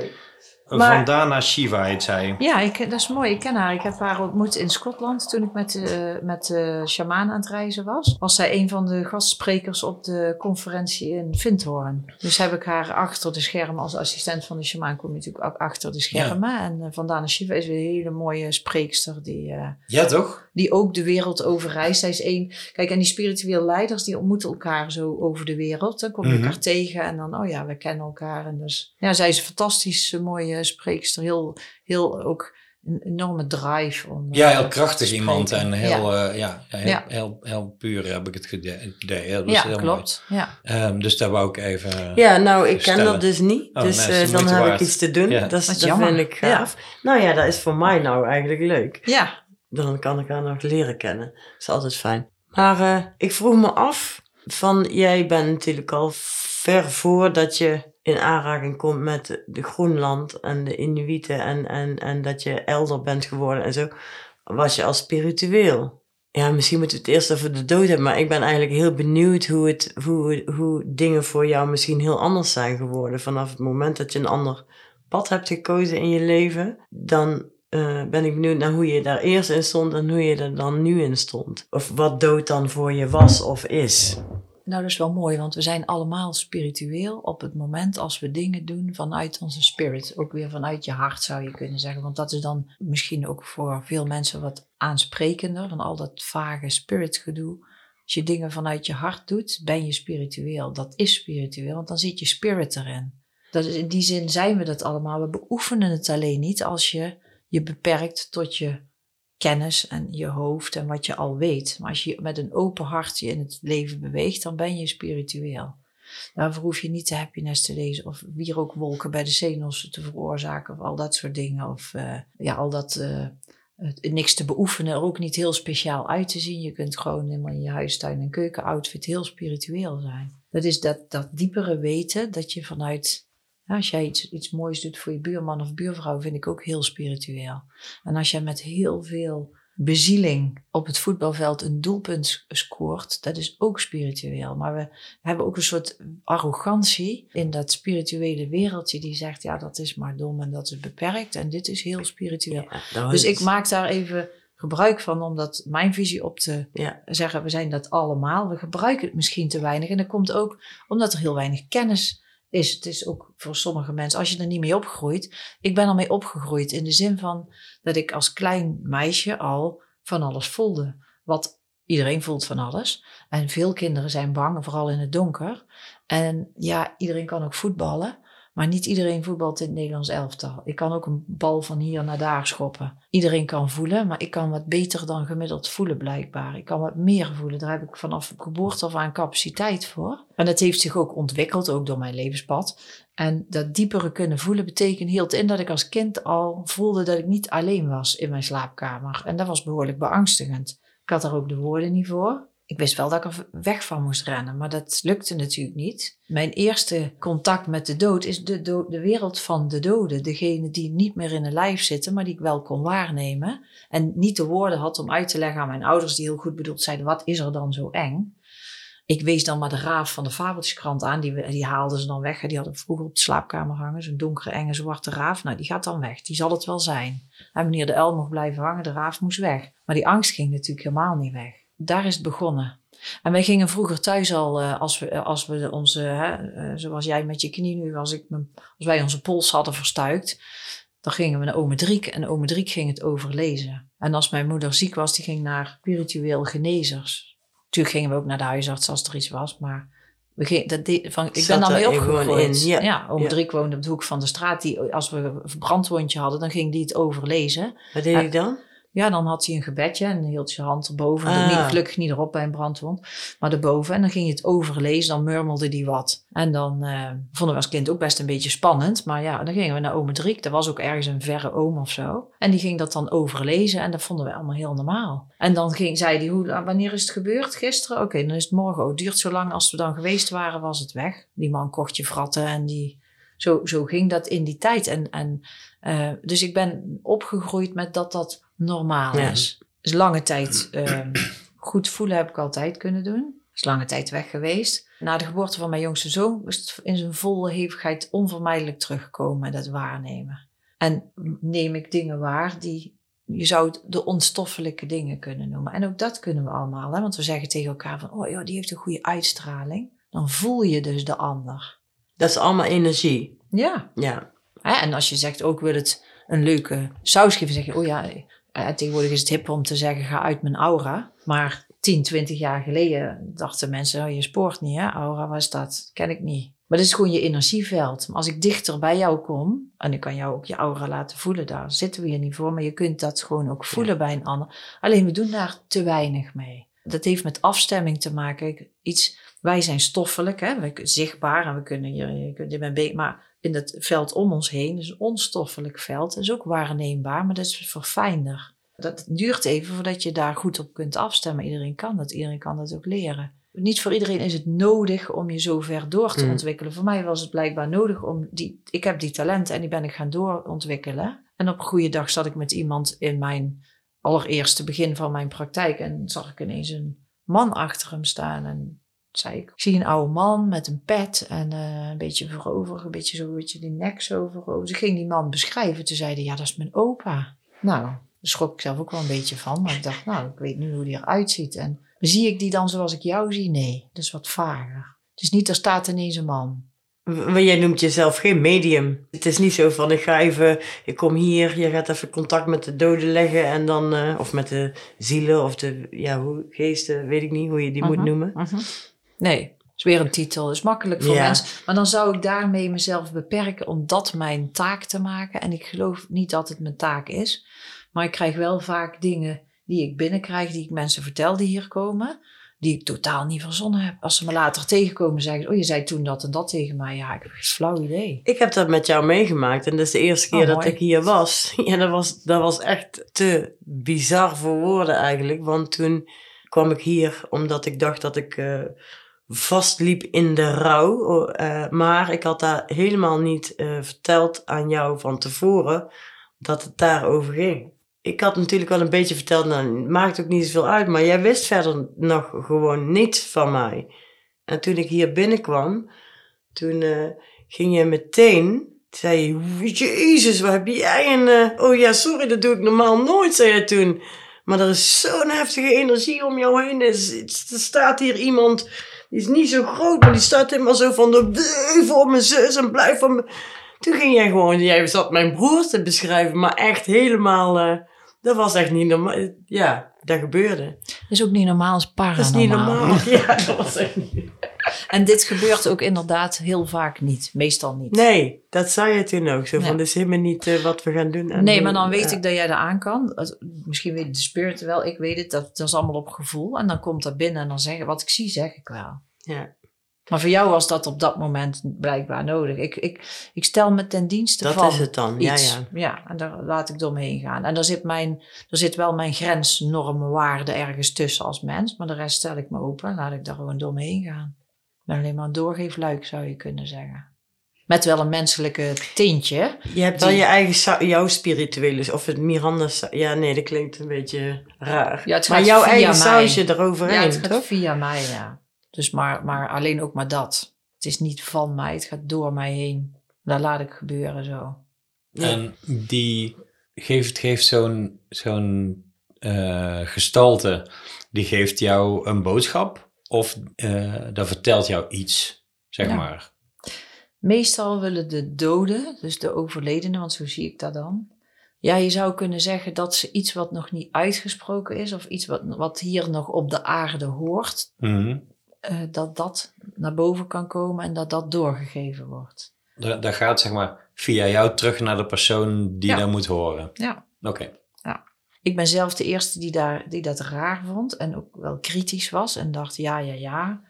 Maar- Vandana Shiva heet zij. Ja, ik, dat is mooi. Ik ken haar. Ik heb haar ontmoet in Schotland toen ik met de, met de shamaan aan het reizen was. Was zij een van de gastsprekers op de conferentie in Vindhoorn. Dus heb ik haar achter de schermen als assistent van de shamaan. Kom je natuurlijk ook achter de schermen. En uh, Vandana Shiva is een hele mooie spreekster die, uh, Ja, toch? Die ook de wereld over reist. Zij is één. Kijk, en die spirituele leiders die ontmoeten elkaar zo over de wereld. Dan kom je Mhm. elkaar tegen en dan, oh ja, we kennen elkaar. En dus, ja, zij is een fantastische, mooie spreekster. Heel, heel ook een enorme drive. Om, Ja, eh, heel krachtig iemand en heel, Ja, eh, ja, ja, heel, Ja. Heel, heel puur heb ik het gede- idee. Ja, dat is ja heel klopt. Ja. Ehm, dus daar wou ik even... Ja, nou, ik ken dat dus niet. Oh, dus nee, eh, dan heb waard. ik iets te doen. Ja. Dat, dat jammer. vind ik Ja. gaaf. Nou ja, dat is voor mij nou eigenlijk leuk. ja. Dan kan ik haar nog leren kennen. Dat is altijd fijn. Maar eh, ik vroeg me af, van jij bent natuurlijk al ver voordat je in aanraking komt met de Groenland en de Inuiten en, en, en dat je elder bent geworden en zo, was je al spiritueel. Ja, misschien moeten we het eerst over de dood hebben, maar ik ben eigenlijk heel benieuwd hoe, het, hoe, hoe dingen voor jou misschien heel anders zijn geworden. Vanaf het moment dat je een ander pad hebt gekozen in je leven, dan uh, ben ik benieuwd naar hoe je daar eerst in stond en hoe je er dan nu in stond. Of wat dood dan voor je was of is. Nou, dat is wel mooi, want we zijn allemaal spiritueel op het moment als we dingen doen vanuit onze spirit. Ook weer vanuit je hart zou je kunnen zeggen. Want dat is dan misschien ook voor veel mensen wat aansprekender dan al dat vage spirit gedoe. Als je dingen vanuit je hart doet, ben je spiritueel. Dat is spiritueel, want dan zit je spirit erin. Dat is, in die zin zijn we dat allemaal. We beoefenen het alleen niet als je je beperkt tot je kennis en je hoofd en wat je al weet. Maar als je met een open hart je in het leven beweegt, dan ben je spiritueel. Daarvoor hoef je niet de happiness te lezen of wierookwolken bij de zenuws te veroorzaken of al dat soort dingen. Of uh, ja, al dat uh, niks te beoefenen, er ook niet heel speciaal uit te zien. Je kunt gewoon helemaal in je huistuin en keukenoutfit heel spiritueel zijn. Dat is dat, dat diepere weten dat je vanuit als jij iets, iets moois doet voor je buurman of buurvrouw, vind ik ook heel spiritueel. En als jij met heel veel bezieling op het voetbalveld een doelpunt scoort, dat is ook spiritueel. Maar we hebben ook een soort arrogantie in dat spirituele wereldje die zegt, ja, dat is maar dom en dat is beperkt en dit is heel spiritueel. Ja, dus ik maak daar even gebruik van, omdat mijn visie op te ja. zeggen, we zijn dat allemaal. We gebruiken het misschien te weinig en dat komt ook omdat er heel weinig kennis is. Het is ook voor sommige mensen, als je er niet mee opgroeit. Ik ben ermee opgegroeid in de zin van dat ik als klein meisje al van alles voelde. Wat Iedereen voelt van alles. En veel kinderen zijn bang, vooral in het donker. En ja, iedereen kan ook voetballen. Maar niet iedereen voetbalt in het Nederlands elftal. Ik kan ook een bal van hier naar daar schoppen. Iedereen kan voelen, maar ik kan wat beter dan gemiddeld voelen blijkbaar. Ik kan wat meer voelen. Daar heb ik vanaf geboorte af aan capaciteit voor. En dat heeft zich ook ontwikkeld, ook door mijn levenspad. En dat diepere kunnen voelen betekent hield in dat ik als kind al voelde dat ik niet alleen was in mijn slaapkamer. En dat was behoorlijk beangstigend. Ik had daar ook de woorden niet voor. Ik wist wel dat ik er weg van moest rennen, maar dat lukte natuurlijk niet. Mijn eerste contact met de dood is de, de wereld van de doden. Degene die niet meer in een lijf zitten, maar die ik wel kon waarnemen. En niet de woorden had om uit te leggen aan mijn ouders, die heel goed bedoeld zeiden: wat is er dan zo eng? Ik wees dan maar de raaf van de Fabeltjeskrant aan. Die, die haalden ze dan weg. Die hadden vroeger op de slaapkamer hangen. Zo'n donkere, enge, zwarte raaf. Nou, die gaat dan weg. Die zal het wel zijn. En wanneer de uil mocht blijven hangen, de raaf moest weg. Maar die angst ging natuurlijk helemaal niet weg daar is het begonnen. En wij gingen vroeger thuis al, uh, als, we, als we onze, hè, uh, zoals jij met je knie nu, als, ik als wij onze pols hadden verstuikt, dan gingen we naar ome Driek en ome Driek ging het overlezen. En als mijn moeder ziek was, die ging naar spiritueel genezers. Natuurlijk gingen we ook naar de huisarts als er iets was, maar we gingen, dat van, ik ben dan mee opgegroeid. In, ja, ja ome ja. Driek woonde op de hoek van de straat. Die, als we een brandwondje hadden, dan ging die het overlezen. Wat deed hij dan? Ja, dan had hij een gebedje en hield je hand erboven. Ah. Niet, gelukkig niet erop bij een brandwond, maar erboven. En dan ging je het overlezen, dan murmelde hij wat. En dan uh, vonden we als kind ook best een beetje spannend. Maar ja, dan gingen we naar ome Driek. Dat was ook ergens een verre oom of zo. En die ging dat dan overlezen en dat vonden we allemaal heel normaal. En dan ging, zei hij, hoe, wanneer is het gebeurd? Gisteren? Oké, dan is het morgen. Oh, het duurt zo lang. Als we dan geweest waren, was het weg. Die man kocht je fratten en die... Zo, zo ging dat in die tijd. En, en, uh, dus ik ben opgegroeid met dat dat normaal is. Dus lange tijd um, goed voelen heb ik altijd kunnen doen. Is lange tijd weg geweest. Na de geboorte van mijn jongste zoon is het in zijn volle hevigheid onvermijdelijk teruggekomen, dat waarnemen. En neem ik dingen waar die je zou het de onstoffelijke dingen kunnen noemen. En ook dat kunnen we allemaal, hè? want we zeggen tegen elkaar van, oh ja, die heeft een goede uitstraling. Dan voel je dus de ander. Dat is allemaal energie. Ja. Ja. En als je zegt ook wil het een leuke saus geven, zeg je, oh ja, uh, tegenwoordig is het hip om te zeggen, ga uit mijn aura. Maar 10, 20 jaar geleden dachten mensen, oh, je spoort niet, hè? Aura, wat is dat? Ken ik niet. Maar dat is gewoon je energieveld. Maar als ik dichter bij jou kom, en ik kan jou ook je aura laten voelen, daar zitten we hier niet voor, maar je kunt dat gewoon ook voelen bij een ander. Alleen we doen daar te weinig mee. Dat heeft met afstemming te maken. Iets, wij zijn stoffelijk, hè? We, zichtbaar en we kunnen hier, je kunt in mijn maar in het veld om ons heen is een onstoffelijk veld. Dat is ook waarneembaar, maar dat is verfijnder. Dat duurt even voordat je daar goed op kunt afstemmen. Iedereen kan dat, iedereen kan dat ook leren. Niet voor iedereen is het nodig om je zo ver door te mm. ontwikkelen. Voor mij was het blijkbaar nodig om die. Ik heb die talenten en die ben ik gaan doorontwikkelen. En op een goede dag zat ik met iemand in mijn allereerste begin van mijn praktijk en zag ik ineens een man achter hem staan. En zei ik, ik zie een oude man met een pet en uh, een beetje voorover, een beetje zo, een beetje die nek zo voorover. Ze ging die man beschrijven. Toen zeiden, ja, dat is mijn opa. Nou, daar schrok ik zelf ook wel een beetje van. Maar ik dacht, nou, ik weet nu hoe die eruit ziet. En zie ik die dan zoals ik jou zie? Nee, dat is wat vager. Het is niet, er staat ineens een man. Maar jij noemt jezelf geen medium. Het is niet zo van ik ga even, ik kom hier, je gaat even contact met de doden leggen en dan, uh, of met de zielen of de ja, hoe, geesten, weet ik niet hoe je die moet mhm, noemen. Uh Nee, is weer een titel. is makkelijk voor mensen. Maar dan zou ik daarmee mezelf beperken om dat mijn taak te maken. En ik geloof niet dat het mijn taak is. Maar ik krijg wel vaak dingen die ik binnenkrijg, die ik mensen vertel die hier komen. Die ik totaal niet verzonnen heb. Als ze me later tegenkomen, zeggen ze: Oh, je zei toen dat en dat tegen mij. Ja, ik heb geen flauw idee. Ik heb dat met jou meegemaakt. En dat is de eerste keer oh, dat ik hier was. Ja, dat was, dat was echt te bizar voor woorden eigenlijk. Want toen kwam ik hier omdat ik dacht dat ik. Uh, vastliep in de rouw. Uh, maar ik had daar helemaal niet uh, verteld aan jou van tevoren dat het daarover ging. Ik had natuurlijk wel een beetje verteld, nou, maakt ook niet zoveel uit, maar jij wist verder nog gewoon niets van mij. En toen ik hier binnenkwam, toen uh, ging je meteen, zei je, jezus, wat heb jij een, oh ja, sorry, dat doe ik normaal nooit, zei je toen. Maar er is zo'n heftige energie om jou heen. Er staat hier iemand die is niet zo groot, maar die staat helemaal zo van de voor mijn zus en blijf van me. Toen ging jij gewoon, jij zat mijn broer te beschrijven, maar echt helemaal. Uh, Dat was echt niet normaal. Ja, dat gebeurde. Dat is ook niet normaal, is Dat is niet paranormaal. normaal. Ja, dat was echt niet. En dit gebeurt ook inderdaad heel vaak niet. Meestal niet. Nee, dat zei je toen ook. Zo Ja. van, dat is helemaal niet eh, wat we gaan doen. en Nee, doen. maar dan weet Ja. ik dat jij er aan kan. Misschien weet de spirit wel, ik weet het. Dat, dat is allemaal op gevoel. En dan komt dat binnen en dan zeg wat ik zie, zeg ik wel. Ja, Maar voor jou was dat op dat moment blijkbaar nodig. Ik, ik, ik stel me ten dienste dat van is het dan. Ja, iets. ja. ja, en daar laat ik door me heen gaan. En daar zit, mijn, daar zit wel mijn grens, normen, waarde ergens tussen als mens. Maar de rest stel ik me open en laat ik daar gewoon door me heen gaan. Ben alleen maar een doorgeefluik, zou je kunnen zeggen. Met wel een menselijke tintje. Je hebt dan Die- je eigen, jouw spirituele, of het Miranda, ja nee, dat klinkt een beetje raar. Ja, het maar gaat jouw via eigen mij. sausje Ja, eroverheen, het gaat toch? via mij, ja. Dus maar, maar alleen ook maar dat. Het is niet van mij, het gaat door mij heen. Daar laat ik gebeuren zo. Ja. En die geeft, geeft zo'n zo'n eh, gestalte, die geeft jou een boodschap of eh dat vertelt jou iets, zeg Ja. maar. Meestal willen de doden, dus de overledenen, want zo zie ik dat dan. Ja, je zou kunnen zeggen dat ze iets wat nog niet uitgesproken is, of iets wat, wat hier nog op de aarde hoort, Mhm. eh, dat dat naar boven kan komen en dat dat doorgegeven wordt. Dat, dat gaat zeg maar via jou terug naar de persoon die Ja. dat moet horen. Ja. Oké. Ik ben zelf de eerste die, daar, die dat raar vond en ook wel kritisch was en dacht, ja, ja, ja.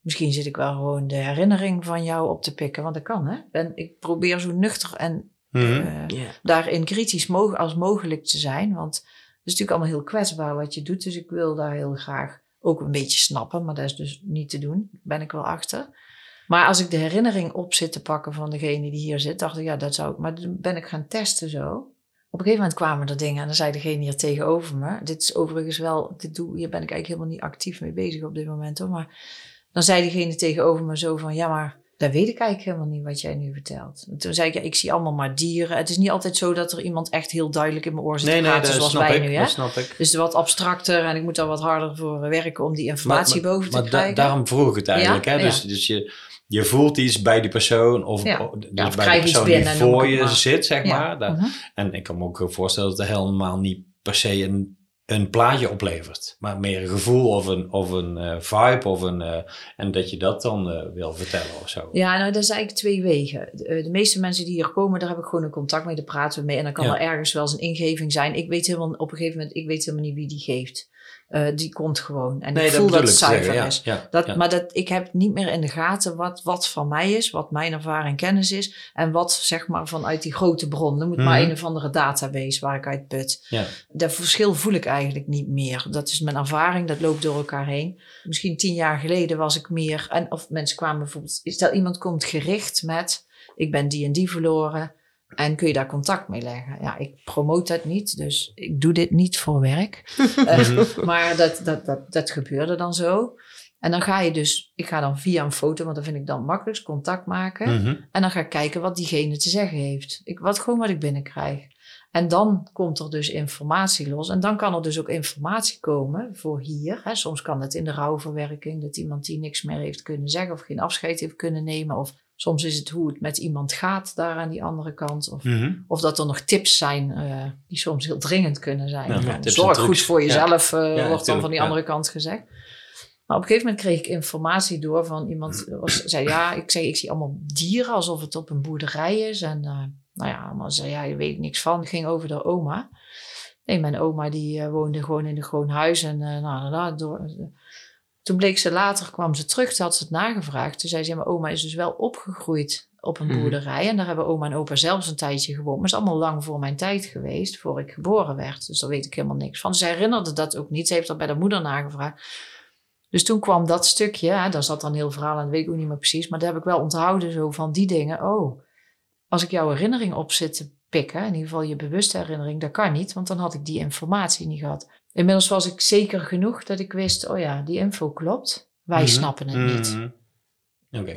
Misschien zit ik wel gewoon de herinnering van jou op te pikken, want dat kan, hè. Ben, ik probeer zo nuchter en Mhm. eh, daarin kritisch mo- als mogelijk te zijn. Want het is natuurlijk allemaal heel kwetsbaar wat je doet. Dus ik wil daar heel graag ook een beetje snappen. Maar dat is dus niet te doen. Ben ik wel achter. Maar als ik de herinnering op zit te pakken van degene die hier zit, dacht ik, ja, dat zou ik. Maar ben ik gaan testen zo. Op een gegeven moment kwamen er dingen en dan zei degene hier tegenover me. Dit is overigens wel, dit doe, hier ben ik eigenlijk helemaal niet actief mee bezig op dit moment hoor. Maar dan zei diegene tegenover me zo van, ja, maar dat weet ik eigenlijk helemaal niet wat jij nu vertelt. En toen zei ik, ja, ik zie allemaal maar dieren. Het is niet altijd zo dat er iemand echt heel duidelijk in mijn oor zit Nee, te nee, praten dat zoals wij ik. nu. Hè? Dat snap ik. Dus wat abstracter en ik moet daar wat harder voor werken om die informatie boven te maar da- krijgen. daarom vroeg ik het eigenlijk. Ja? Hè? Dus, Ja. dus je, je voelt iets bij die persoon of, Ja. of- dus Ja, of bij de persoon binnen, die voor je maar. zit, zeg Ja. maar. Mhm. En ik kan me ook voorstellen dat het helemaal niet per se een, een plaatje oplevert. Maar meer een gevoel of een, of een eh, vibe. Of een, eh, en dat je dat dan eh, wil vertellen of zo. Ja, nou, dat is eigenlijk twee wegen. De, de meeste mensen die hier komen, daar heb ik gewoon een contact mee, daar praten we mee. En dan kan er ergens wel eens een ingeving zijn. Ik weet helemaal, op een gegeven moment, ik weet helemaal niet wie die geeft. Eh, die komt gewoon. En ik voel dat het zuiver zeggen, is. Ja, Dat, ja. Maar dat, ik heb niet meer in de gaten wat, wat van mij is, wat mijn ervaring en kennis is. En wat zeg maar vanuit die grote bron. Het maar Mhm. een of andere database waar ik uit put. Ja. Dat verschil voel ik eigenlijk niet meer. Dat is mijn ervaring, dat loopt door elkaar heen. Misschien tien jaar geleden was ik meer. En, of mensen kwamen bijvoorbeeld. Stel iemand komt gericht met. Ik ben die en die verloren. En kun je daar contact mee leggen? Ja, ik promote dat niet, dus ik doe dit niet voor werk. Eh, maar dat, dat, dat, dat gebeurde dan zo. En dan ga je dus, ik ga dan via een foto, want dat vind ik dan makkelijkst, contact maken. Mhm. En dan ga ik kijken wat diegene te zeggen heeft. Ik, wat, gewoon wat ik binnenkrijg. En dan komt er dus informatie los. En dan kan er dus ook informatie komen voor hier. Hè. Soms kan het in de rouwverwerking, dat iemand die niks meer heeft kunnen zeggen of geen afscheid heeft kunnen nemen. Of soms is het hoe het met iemand gaat daar aan die andere kant. Of, Mhm. of dat er nog tips zijn eh, die soms heel dringend kunnen zijn. Ja, Zorg goed voor Ja. jezelf, eh, wordt dan tuurlijk, van die ja. andere kant gezegd. Maar op een gegeven moment kreeg ik informatie door van iemand. Was, zei ja, ik zei, ik zie allemaal dieren alsof het op een boerderij is. En eh, nou ja, allemaal zei ja, je weet niks van. Het ging over de oma. Nee, mijn oma die eh, woonde gewoon in een gewoon huis. En eh, nou, nou, nou, door, toen bleek ze later, kwam ze terug, toen had ze het nagevraagd. Toen zei ze, ja, mijn oma is dus wel opgegroeid op een Mhm. boerderij. En daar hebben oma en opa zelfs een tijdje gewoond. Maar het is allemaal lang voor mijn tijd geweest, voor ik geboren werd. Dus daar weet ik helemaal niks van. Ze herinnerde dat ook niet. Ze heeft dat bij de moeder nagevraagd. Dus toen kwam dat stukje, hè, daar zat dan een heel verhaal aan, dat weet ik ook niet meer precies. Maar dat heb ik wel onthouden, zo van die dingen. Oh, als ik jouw herinnering op zit te pikken, in ieder geval je bewuste herinnering, dat kan niet, want dan had ik die informatie niet gehad. Inmiddels was ik zeker genoeg dat ik wist, oh ja, die info klopt. Wij Mhm. snappen het niet. Mhm.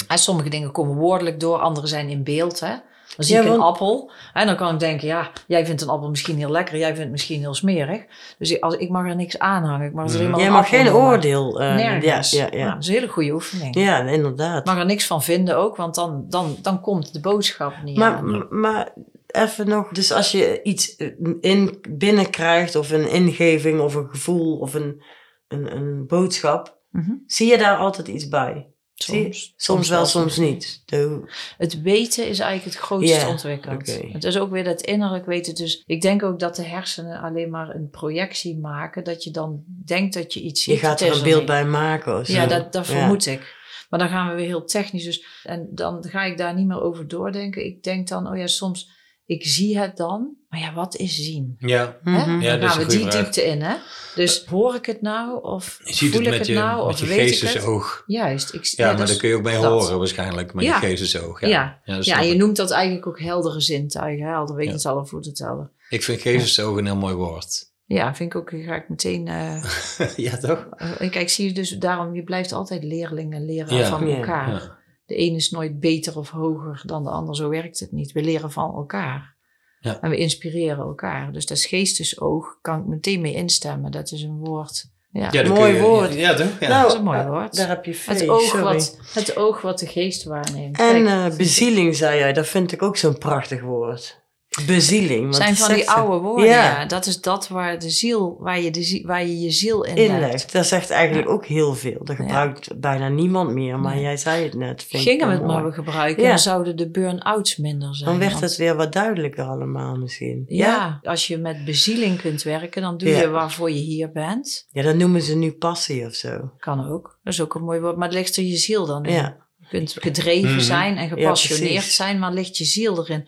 En sommige dingen komen woordelijk door, andere zijn in beeld. Hè? Dan zie Ja, ik een appel en dan kan ik denken, ja, jij vindt een appel misschien heel lekker, jij vindt het misschien heel smerig. Dus ik, als, ik mag er niks aanhangen. Ik mag er Mhm. Jij mag geen oordeel. eh, Nergens. Ja, ja, Nou, dat is een hele goede oefening. ja, inderdaad. Ik mag er niks van vinden ook, want dan, dan, dan komt de boodschap niet Maar, aan. maar even nog. Dus als je iets in, binnenkrijgt, of een ingeving, of een gevoel, of een, een, een boodschap, Mhm. zie je daar altijd iets bij? Soms. Soms wel, soms niet. De- Het weten is eigenlijk het grootste Ja, ontwikkeld. Het is ook weer dat innerlijk weten. Dus ik denk ook dat de hersenen alleen maar een projectie maken. Dat je dan denkt dat je iets ziet. je gaat er een beeld bij maken of zo. Ja, dat, dat Ja. vermoed ik. Maar dan gaan we weer heel technisch. Dus, en dan ga ik daar niet meer over doordenken. Ik denk dan, oh ja, soms, ik zie het dan. Maar ja, wat is zien? Ja? Mhm. Ja, dan dat is gaan een we die vraag. diepte in. Hè? Dus hoor ik het nou? Of je ziet voel het ik het je, nou? met Of je weet ik het? geestesoog. Juist. Ik, Ja, maar dat daar kun je ook bij dat. horen waarschijnlijk, met Ja. je geestesoog. Ja, Ja. ja, Ja, je noemt dat eigenlijk ook heldere zintuigen. hè? Helder tellen, voeten tellen. Ik vind geestesoog een heel mooi woord. Ja, vind ik ook, ga ik meteen... eh, ja, toch? eh, kijk, zie je dus daarom, je blijft altijd leerlingen leren Ja. van Ja. elkaar. De een is nooit beter of hoger dan de ander, zo werkt het niet. We leren van elkaar. Ja. En we inspireren elkaar. Dus dat is geestesoog, kan ik meteen mee instemmen. Dat is een woord. Ja, Ja, dan Mooi je- woord. Ja? Ja. Nou, dat is een mooi eh, woord. Daar heb je het, vee, oog sorry. wat, het oog wat de geest waarneemt. En Kijk, eh, bezieling, zei jij. Dat vind ik ook zo'n prachtig woord. Bezieling. want zijn van die oude woorden. Ja. Ja. Dat is dat waar, de ziel, waar, je, de, waar je je ziel in Inlegt. legt. Dat zegt eigenlijk ook heel veel. Dat gebruikt bijna niemand meer. Maar Nee. jij zei het net. Gingen we het maar mooi. gebruiken, Ja. dan zouden de burn-outs minder zijn. Dan werd Want- het weer wat duidelijker allemaal misschien. Ja, als je met bezieling kunt werken, dan doe Ja. je waarvoor je hier bent. Ja, dat noemen ze nu passie of zo. Kan ook. Dat is ook een mooi woord. Maar het ligt er je ziel dan in. Ja. Je kunt gedreven Mhm. zijn en gepassioneerd zijn, maar ligt je ziel erin.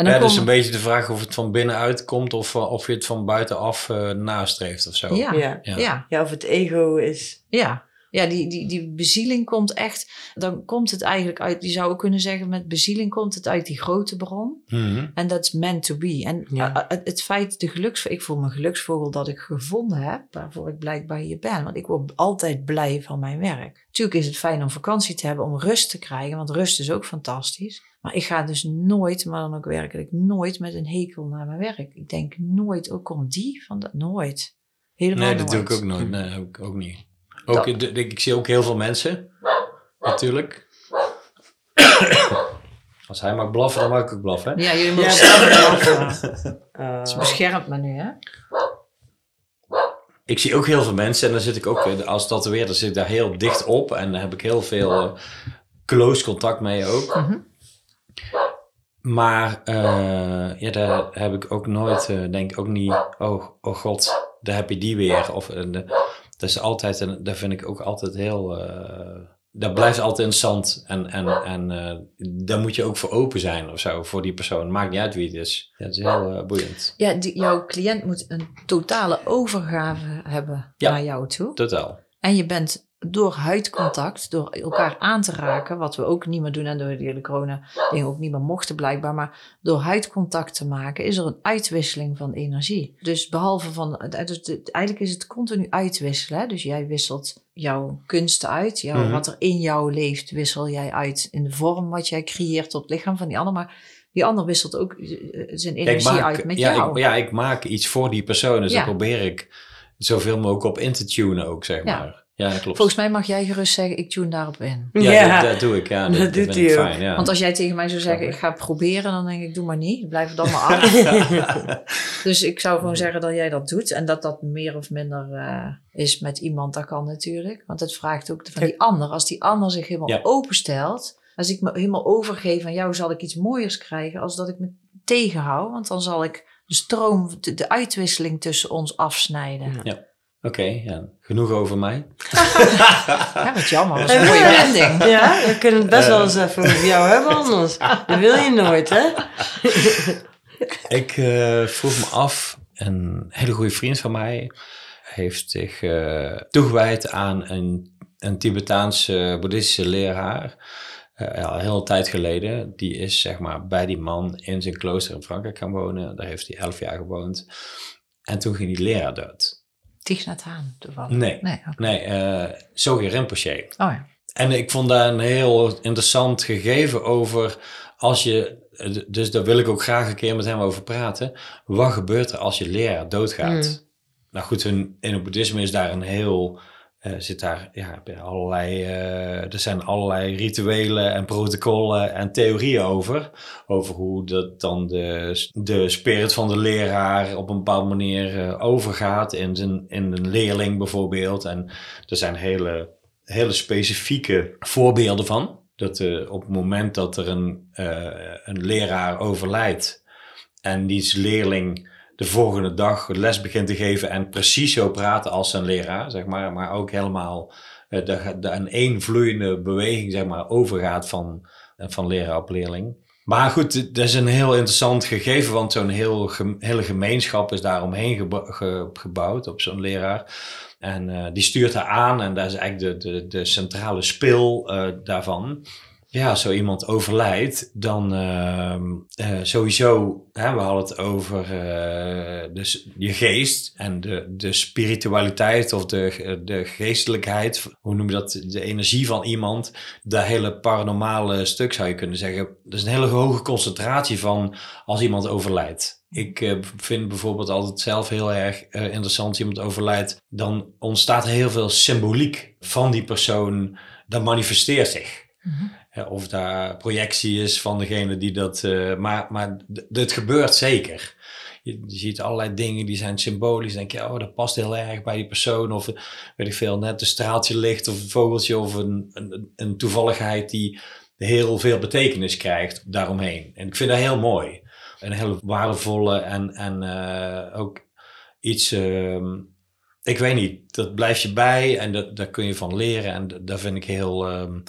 En dan Ja, dat is kom- een beetje de vraag of het van binnenuit komt of, eh, of je het van buitenaf eh nastreeft of zo. Ja, ja. Ja. ja. Ja, of het ego is... ja. die, die, die bezieling komt echt, dan komt het eigenlijk uit, je zou ook kunnen zeggen, met bezieling komt het uit die grote bron. Mhm. En dat is meant to be. En Ja. eh, het, het feit, de geluks, ik voel me geluksvogel dat ik gevonden heb, waarvoor ik blijkbaar hier ben. Want ik word altijd blij van mijn werk. Natuurlijk is het fijn om vakantie te hebben, om rust te krijgen, want rust is ook fantastisch. Maar ik ga dus nooit, maar dan ook werkelijk nooit met een hekel naar mijn werk. Ik denk nooit, ook om die van dat, nooit. Helemaal Nee, dat doe ik ook nooit. Nee, heb ik ook niet. Ook, Dat- ik zie ook heel veel mensen, natuurlijk. Als hij mag blaffen, dan mag ik ook blaffen. hè? Ja, jullie moeten Ja, samen blaffen. eh, Ze beschermt me nu, hè? Ik zie ook heel veel mensen en dan zit ik ook, eh, als tatoeëerder zit ik daar heel dicht op. En dan heb ik heel veel eh, close contact mee ook. Mhm. Maar eh, ja, daar heb ik ook nooit, eh, denk ik ook niet, oh, oh god, daar heb je die weer. Of, de- dat is altijd, en daar vind ik ook altijd heel, dat blijft altijd interessant. En, en, en daar moet je ook voor open zijn of zo, voor die persoon. Maakt niet uit wie het is. Ja, het is heel boeiend. Ja, die, jouw cliënt moet een totale overgave hebben Ja. naar jou toe. Totaal. En je bent door huidcontact, door elkaar aan te raken, wat we ook niet meer doen en door de hele corona dingen ook niet meer mochten blijkbaar, maar door huidcontact te maken is er een uitwisseling van energie. Dus behalve van, dus eigenlijk is het continu uitwisselen. Hè? Dus jij wisselt jouw kunsten uit, jouw, Mhm. wat er in jou leeft, wissel jij uit in de vorm wat jij creëert op het lichaam van die ander, maar die ander wisselt ook eh, zijn Ja, ik energie maak, uit met ja, jou. Ik, ja, ik maak iets voor die persoon. Dus Ja. daar probeer ik zoveel mogelijk op in te tunen ook, zeg maar. Ja, dat klopt. Volgens mij mag jij gerust zeggen, ik tune daarop in. ja, Ja. Dat, dat doe ik. Ja, dat, Dat dat doet hij fijn, ja. Want als jij tegen mij zou zeggen, ik ga het proberen, dan denk ik, doe maar niet. Blijf het dan maar af. dus ik zou gewoon zeggen dat jij dat doet. En dat dat meer of minder eh, is met iemand, dat kan natuurlijk. Want het vraagt ook van die ander. Als die ander zich helemaal Ja. openstelt. Als ik me helemaal overgeef aan jou, zal ik iets mooiers krijgen. Als dat ik me tegenhoud. Want dan zal ik de stroom, de, de uitwisseling tussen ons afsnijden. Ja. Oké, ja. genoeg over mij. Ja, wat jammer. Dat was een mooie wending. Ja, we kunnen het best wel eens even over jou hebben anders. Dat wil je nooit, hè? Ik eh, vroeg me af, een hele goede vriend van mij heeft zich eh, toegewijd aan een, een Tibetaanse boeddhistische leraar. eh, al heel een tijd geleden. Die is zeg maar bij die man in zijn klooster in Frankrijk gaan wonen. Daar heeft hij elf jaar gewoond. En toen ging die leraar dood. Hanh, toevallig. Nee, Nee, oké. nee uh, Sogi Rinpoche. Oh ja. En ik vond daar een heel interessant gegeven over als je, dus daar wil ik ook graag een keer met hem over praten. Wat gebeurt er als je leraar doodgaat? Mm. Nou goed, in, in het boeddhisme is daar een heel eh, zit daar ja, allerlei, eh, er zijn allerlei rituelen en protocollen en theorieën over. Over hoe dat dan de, de spirit van de leraar op een bepaalde manier eh, overgaat in, zijn, in een leerling bijvoorbeeld. En er zijn hele, hele specifieke voorbeelden van. Dat op het moment dat er een, een leraar overlijdt en die leerling de volgende dag les begint te geven en precies zo praten als zijn leraar, zeg maar, maar ook helemaal eh, de, een één vloeiende beweging, zeg maar, overgaat van, eh, van leraar op leerling. Maar goed, dat is een heel interessant gegeven, want zo'n heel, hele gemeenschap is daaromheen gebouwd op zo'n leraar. En eh, die stuurt haar aan en dat is eigenlijk de, de, de centrale spil daarvan. Ja, zo iemand overlijdt, dan ehm, eh, sowieso, hè, we hadden het over eh, dus je geest en de, de spiritualiteit of de, de geestelijkheid, hoe noem je dat, de energie van iemand, dat hele paranormale stuk zou je kunnen zeggen. Er is een hele hoge concentratie van als iemand overlijdt. Ik eh, vind bijvoorbeeld altijd zelf heel erg interessant als iemand overlijdt, dan ontstaat heel veel symboliek van die persoon, dat manifesteert zich. Hè, Of daar projectie is van degene die dat. eh, maar maar het gebeurt zeker. Je, ziet allerlei dingen die zijn symbolisch. Dan denk je, oh, dat past heel erg bij die persoon. Of weet ik veel, net een straaltje licht of een vogeltje of een, een, toevalligheid die heel veel betekenis krijgt daaromheen. En ik vind dat heel mooi. Een hele waardevolle en, en eh, ook iets. ehm, ik weet niet, dat blijft je bij en dat, daar kun je van leren. En dat vind ik heel ehm,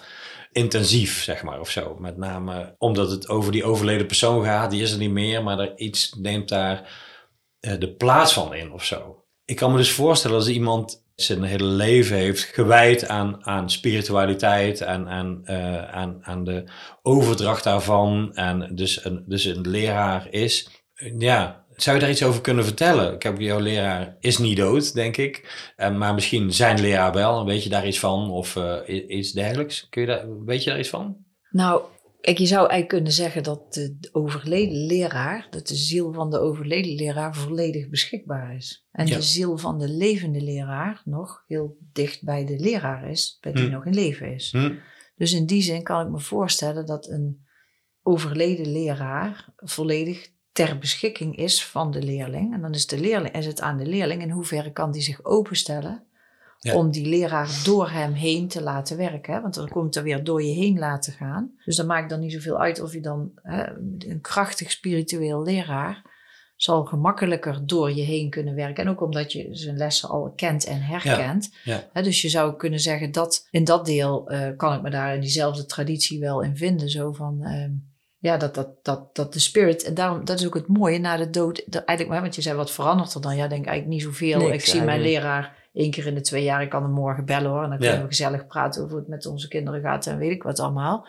intensief, zeg maar, of zo. Met name omdat het over die overleden persoon gaat. Die is er niet meer, maar er iets neemt daar eh, de plaats van in of zo. Ik kan me dus voorstellen als iemand zijn hele leven heeft gewijd aan, aan spiritualiteit en aan, eh, aan, aan de overdracht daarvan. En dus een, dus een leraar is. Ja, zou je daar iets over kunnen vertellen? Ik heb jouw leraar is niet dood, denk ik. Eh, maar misschien zijn leraar wel. Weet je daar iets van? Of i- iets dergelijks? Kun je daar, weet je daar iets van? Nou, kijk, je zou eigenlijk kunnen zeggen dat de de overleden leraar, dat de ziel van de overleden leraar volledig beschikbaar is. En Ja. de ziel van de levende leraar nog heel dicht bij de leraar is, bij die Hm. nog in leven is. Hm? Dus in die zin kan ik me voorstellen dat een overleden leraar volledig ter beschikking is van de leerling. En dan is, de leerling, is het aan de leerling in hoeverre kan die zich openstellen Ja. om die leraar door hem heen te laten werken. Hè? Want dan komt er weer door je heen laten gaan. Dus dan maakt dan niet zoveel uit of je dan hè, een krachtig spiritueel leraar zal gemakkelijker door je heen kunnen werken. En ook omdat je zijn lessen al kent en herkent. Ja. Dus je zou kunnen zeggen dat in dat deel eh, kan ik me daar in diezelfde traditie wel in vinden. Zo van, ehm, ja, dat, dat, dat, dat de spirit, en daarom, dat is ook het mooie na de dood. Dat eigenlijk, want je zei wat verandert er dan? Ja, denk eigenlijk niet zoveel. Niks ik zie mijn leraar één keer in de twee jaar. Ik kan hem morgen bellen hoor. En dan kunnen we gezellig praten over hoe het met onze kinderen gaat en weet ik wat allemaal.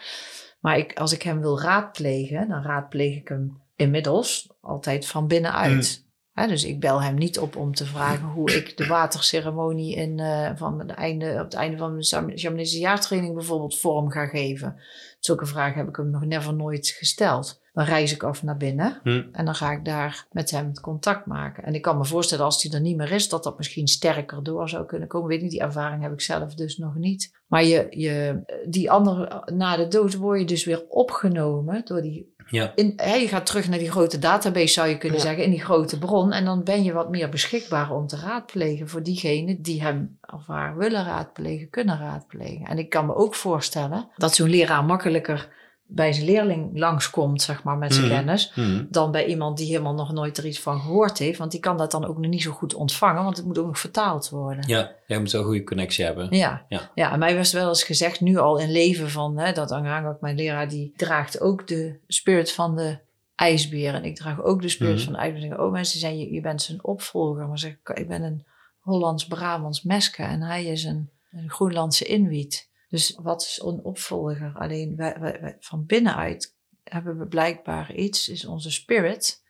Maar ik, als ik hem wil raadplegen, dan raadpleeg ik hem inmiddels altijd van binnenuit. Hè, dus ik bel hem niet op om te vragen hoe ik de waterceremonie in, eh, van het einde, op het einde van mijn sham- shamanistische jaartraining bijvoorbeeld vorm ga geven. Zulke vragen heb ik hem nog never nooit gesteld. Dan reis ik af naar binnen Hm. en dan ga ik daar met hem contact maken. En ik kan me voorstellen als hij er niet meer is, dat dat misschien sterker door zou kunnen komen. Weet niet, die ervaring heb ik zelf dus nog niet. Maar je, je, die andere, na de dood word je dus weer opgenomen door die Ja. in, hè, je gaat terug naar die grote database, zou je kunnen Ja. zeggen, in die grote bron. En dan ben je wat meer beschikbaar om te raadplegen voor diegenen die hem of haar willen raadplegen, kunnen raadplegen. En ik kan me ook voorstellen dat zo'n leraar makkelijker bij zijn leerling langskomt, zeg maar, met zijn Mhm. kennis. Hm. Dan bij iemand die helemaal nog nooit er iets van gehoord heeft. Want die kan dat dan ook nog niet zo goed ontvangen, want het moet ook nog vertaald worden. Ja, jij moet wel een goede connectie hebben. Ja. Ja. Ja. en mij was wel eens gezegd, nu al in leven van, hè, dat ook mijn leraar, die draagt ook de spirit van de ijsbeer. En ik draag ook de spirit Mhm. van de ijsbeer. Oh mensen zeggen, je, je bent zijn opvolger. Maar zeg ik, ik ben een Hollands-Brabants Meske en hij is een, een Groenlandse Inuit. Dus wat is een opvolger? Alleen wij, wij, wij- van binnenuit hebben we blijkbaar iets, is onze spirit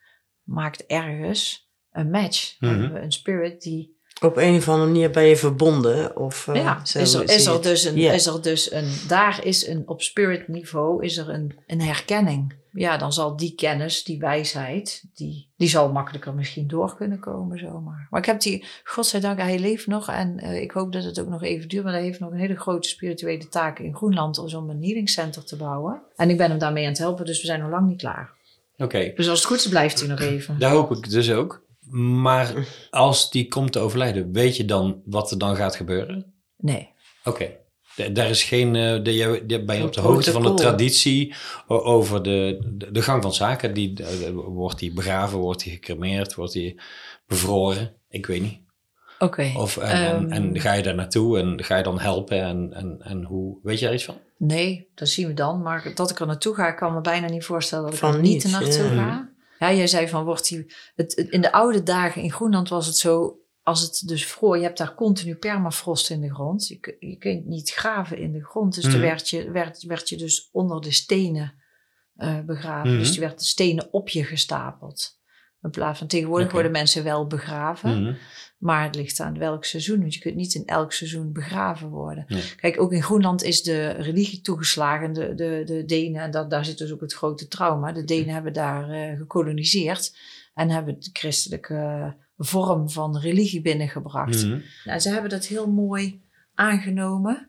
maakt ergens een match. Mhm. Hebben we een spirit die Op een of andere manier ben je verbonden. Of, eh, ja, zo is er, is er, dus een, is er dus een, daar is een, op spirit niveau is er een, een herkenning. Ja, dan zal die kennis, die wijsheid, die, die zal makkelijker misschien door kunnen komen zomaar. Maar ik heb die, godzijdank, hij leeft nog en eh, ik hoop dat het ook nog even duurt, maar hij heeft nog een hele grote spirituele taak in Groenland om een healing center te bouwen. En ik ben hem daarmee aan het helpen, dus we zijn nog lang niet klaar. Oké, Dus als het goed is, blijft hij nog even. daar hoop ik dus ook. Maar als die komt te overlijden, weet je dan wat er dan gaat gebeuren? Nee. Oké. Daar is geen, eh, de, ben je op de hoogte van de traditie over de, de, de gang van zaken? Die, eh, wordt die begraven, wordt die gecremeerd, wordt die bevroren? Ik weet niet. Oké. Of, en, en, Ehm. en ga je daar naartoe en ga je dan helpen en, en, en hoe? Weet je daar iets van? Nee, dat zien we dan. Maar dat ik er naartoe ga, ik kan me bijna niet voorstellen dat ik Van er niet niet, naartoe ja. ga. Ja, jij zei van wordt die. Het, het- in de oude dagen in Groenland was het zo. Als het dus vroor, je hebt daar continu permafrost in de grond. Je, je kunt niet graven in de grond. Dus Mhm. dan werd je, werd, werd je dus onder de stenen eh, begraven. Mhm. Dus die werd de stenen op je gestapeld. In plaats van tegenwoordig worden mensen wel begraven. Mhm. Maar het ligt aan welk seizoen. Want je kunt niet in elk seizoen begraven worden. Nee. Kijk, ook in Groenland is de religie toegeslagen. De, de, de Denen, en dat, daar zit dus ook het grote trauma. De Denen hebben daar eh, gekoloniseerd. En hebben de christelijke vorm van religie binnengebracht. Mhm. Nou, ze hebben dat heel mooi aangenomen.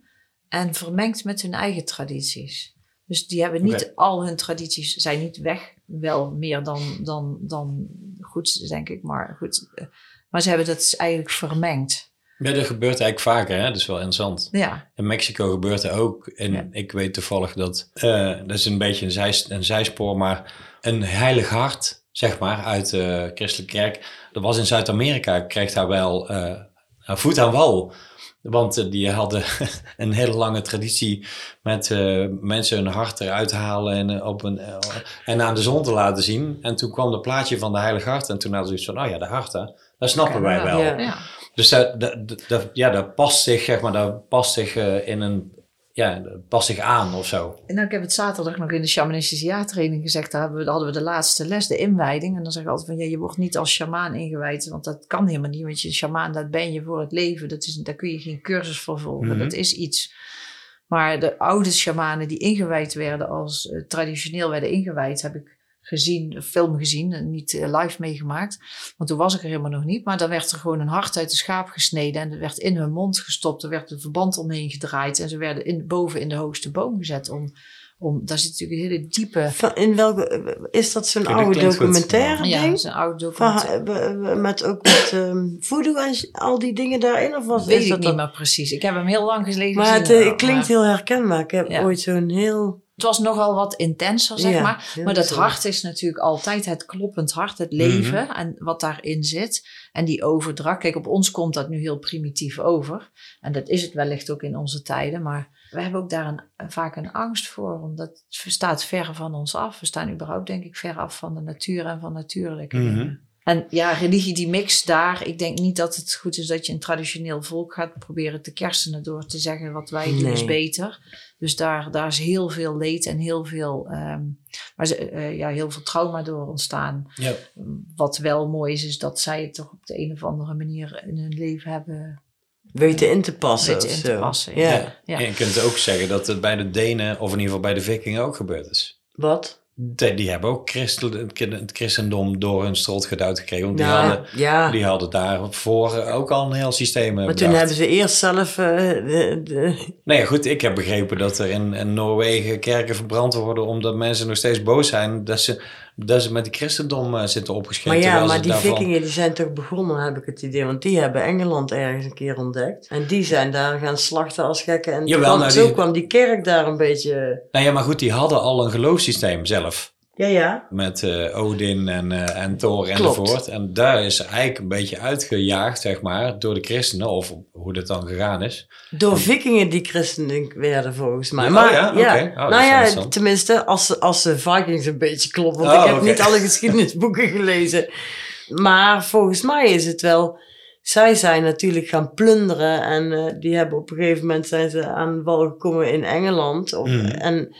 En vermengd met hun eigen tradities. Dus die hebben niet al hun tradities, zijn niet weg. Wel meer dan, dan, dan goed, denk ik. Maar goed. eh, Maar ze hebben dat eigenlijk vermengd. Ja, dat gebeurt eigenlijk vaker, hè? Dat is wel interessant. Ja, In Mexico gebeurt dat ook. En Ja. ik weet toevallig dat, eh, dat is een beetje een, zij, een zijspoor, maar een heilig hart, zeg maar, uit de christelijke kerk. Dat was in Zuid-Amerika, kreeg daar wel eh, een voet aan wal. Want eh, die hadden een hele lange traditie met eh, mensen hun hart eruit halen en, op een, en aan de zon te laten zien. En toen kwam het plaatje van de heilige hart en toen hadden ze zoiets van, oh ja, de harten, dat snappen wij wel. Ja. ja. Dus dat, dat, dat, dat- ja, dat past zich, zeg maar, dat past zich in een, ja, dat past zich aan of zo. En nou, ik heb het zaterdag nog in de shamanistische jaartraining gezegd. Daar hebben we, hadden we de laatste les, de inwijding. En dan zeg ik altijd van, ja, je wordt niet als shamaan ingewijd. Want dat kan helemaal niet. Want je shamaan, dat ben je voor het leven. Dat is, daar kun je geen cursus voor volgen. Mhm. Dat is iets. Maar de oude shamanen die ingewijd werden als eh, traditioneel werden ingewijd, heb ik gezien, een film gezien, en niet eh, live meegemaakt. Want toen was ik er helemaal nog niet. Maar dan werd er gewoon een hart uit de schaap gesneden en er werd in hun mond gestopt. Er werd een verband omheen gedraaid en ze werden in, boven in de hoogste boom gezet. Om, om, daar zit natuurlijk een hele diepe... Van, in welke, is dat zo'n oude documentaire Ja, ding? is een oude Van, document. eh, eh, met ook met ehm voodoo en al die dingen daarin? Of was, Weet is ik dat niet dat- meer precies. Ik heb hem heel lang geleden Maar gezien. het, eh, maar- klinkt heel herkenbaar. Ik heb Ja. ooit zo'n heel... Het was nogal wat intenser, zeg Ja, maar. Maar dat hart is natuurlijk altijd het kloppend hart, het leven en wat daarin zit. En die overdracht. Kijk, op ons komt dat nu heel primitief over. En dat is het wellicht ook in onze tijden. Maar we hebben ook daar een, vaak een angst voor. Omdat het staat ver van ons af. We staan überhaupt, denk ik, ver af van de natuur en van natuurlijke Mhm. dingen. En ja, religie die mix daar. Ik denk niet dat het goed is dat je een traditioneel volk gaat proberen te kersenen door te zeggen wat wij doen is beter. Dus daar, daar is heel veel leed en heel veel, ehm, maar ze, eh, ja, heel veel trauma door ontstaan. Ja. Wat wel mooi is, is dat zij het toch op de een of andere manier in hun leven hebben. weten in te passen Weten of in te zo. passen, ja. ja. Ja. En je kunt ook zeggen dat het bij de Denen, of in ieder geval bij de Vikingen ook gebeurd is. Wat? Die, hebben ook christel, het christendom door hun strot geduwd gekregen. Want die, Ja, hadden, ja. die hadden daarvoor ook al een heel systeem eh, maar toen hebben ze eerst zelf... eh, de, de, Nee, ja, goed, ik heb begrepen dat er in, in Noorwegen kerken verbrand worden omdat mensen nog steeds boos zijn dat ze, dat ze met die christendom eh, zitten opgeschreven. maar ja, maar die daarvan- vikingen die zijn toch begonnen, heb ik het idee. Want die hebben Engeland ergens een keer ontdekt. En die zijn daar gaan slachten als gekken. En Jawel, kwam- nou, zo die- kwam die kerk daar een beetje... Nou ja, maar goed, die hadden al een geloofssysteem zelf. Ja, ja. Met eh, Odin en, eh en Thor enzovoort. En daar is eigenlijk een beetje uitgejaagd, zeg maar, door de christenen. Of hoe dat dan gegaan is. Door vikingen die christen werden volgens mij. Oh Maar ja, ja, oké. Oh, nou ja, tenminste, als, ze- als de Vikings een beetje kloppen. Want Oh, ik heb oké. niet alle geschiedenisboeken gelezen. Maar volgens mij is het wel... Zij zijn natuurlijk gaan plunderen. En eh, die hebben op een gegeven moment zijn ze aan de wal gekomen in Engeland. Of, Mhm. En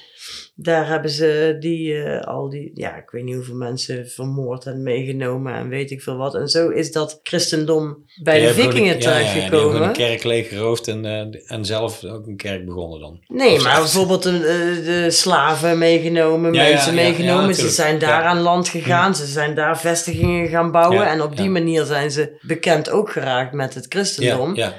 Daar hebben ze die, eh, al die, ja, ik weet niet hoeveel mensen vermoord en meegenomen en weet ik veel wat. En zo is dat christendom bij Die de vikingen een- ja, ja, terechtgekomen. een kerk leeggeroofd en, eh, en zelf ook een kerk begonnen dan. Nee, Of maar bijvoorbeeld de, eh, de slaven meegenomen, Ja, mensen meegenomen. ze zijn daar aan land gegaan, ze zijn daar vestigingen gaan bouwen. En op die manier zijn ze bekend ook geraakt met het christendom. ja.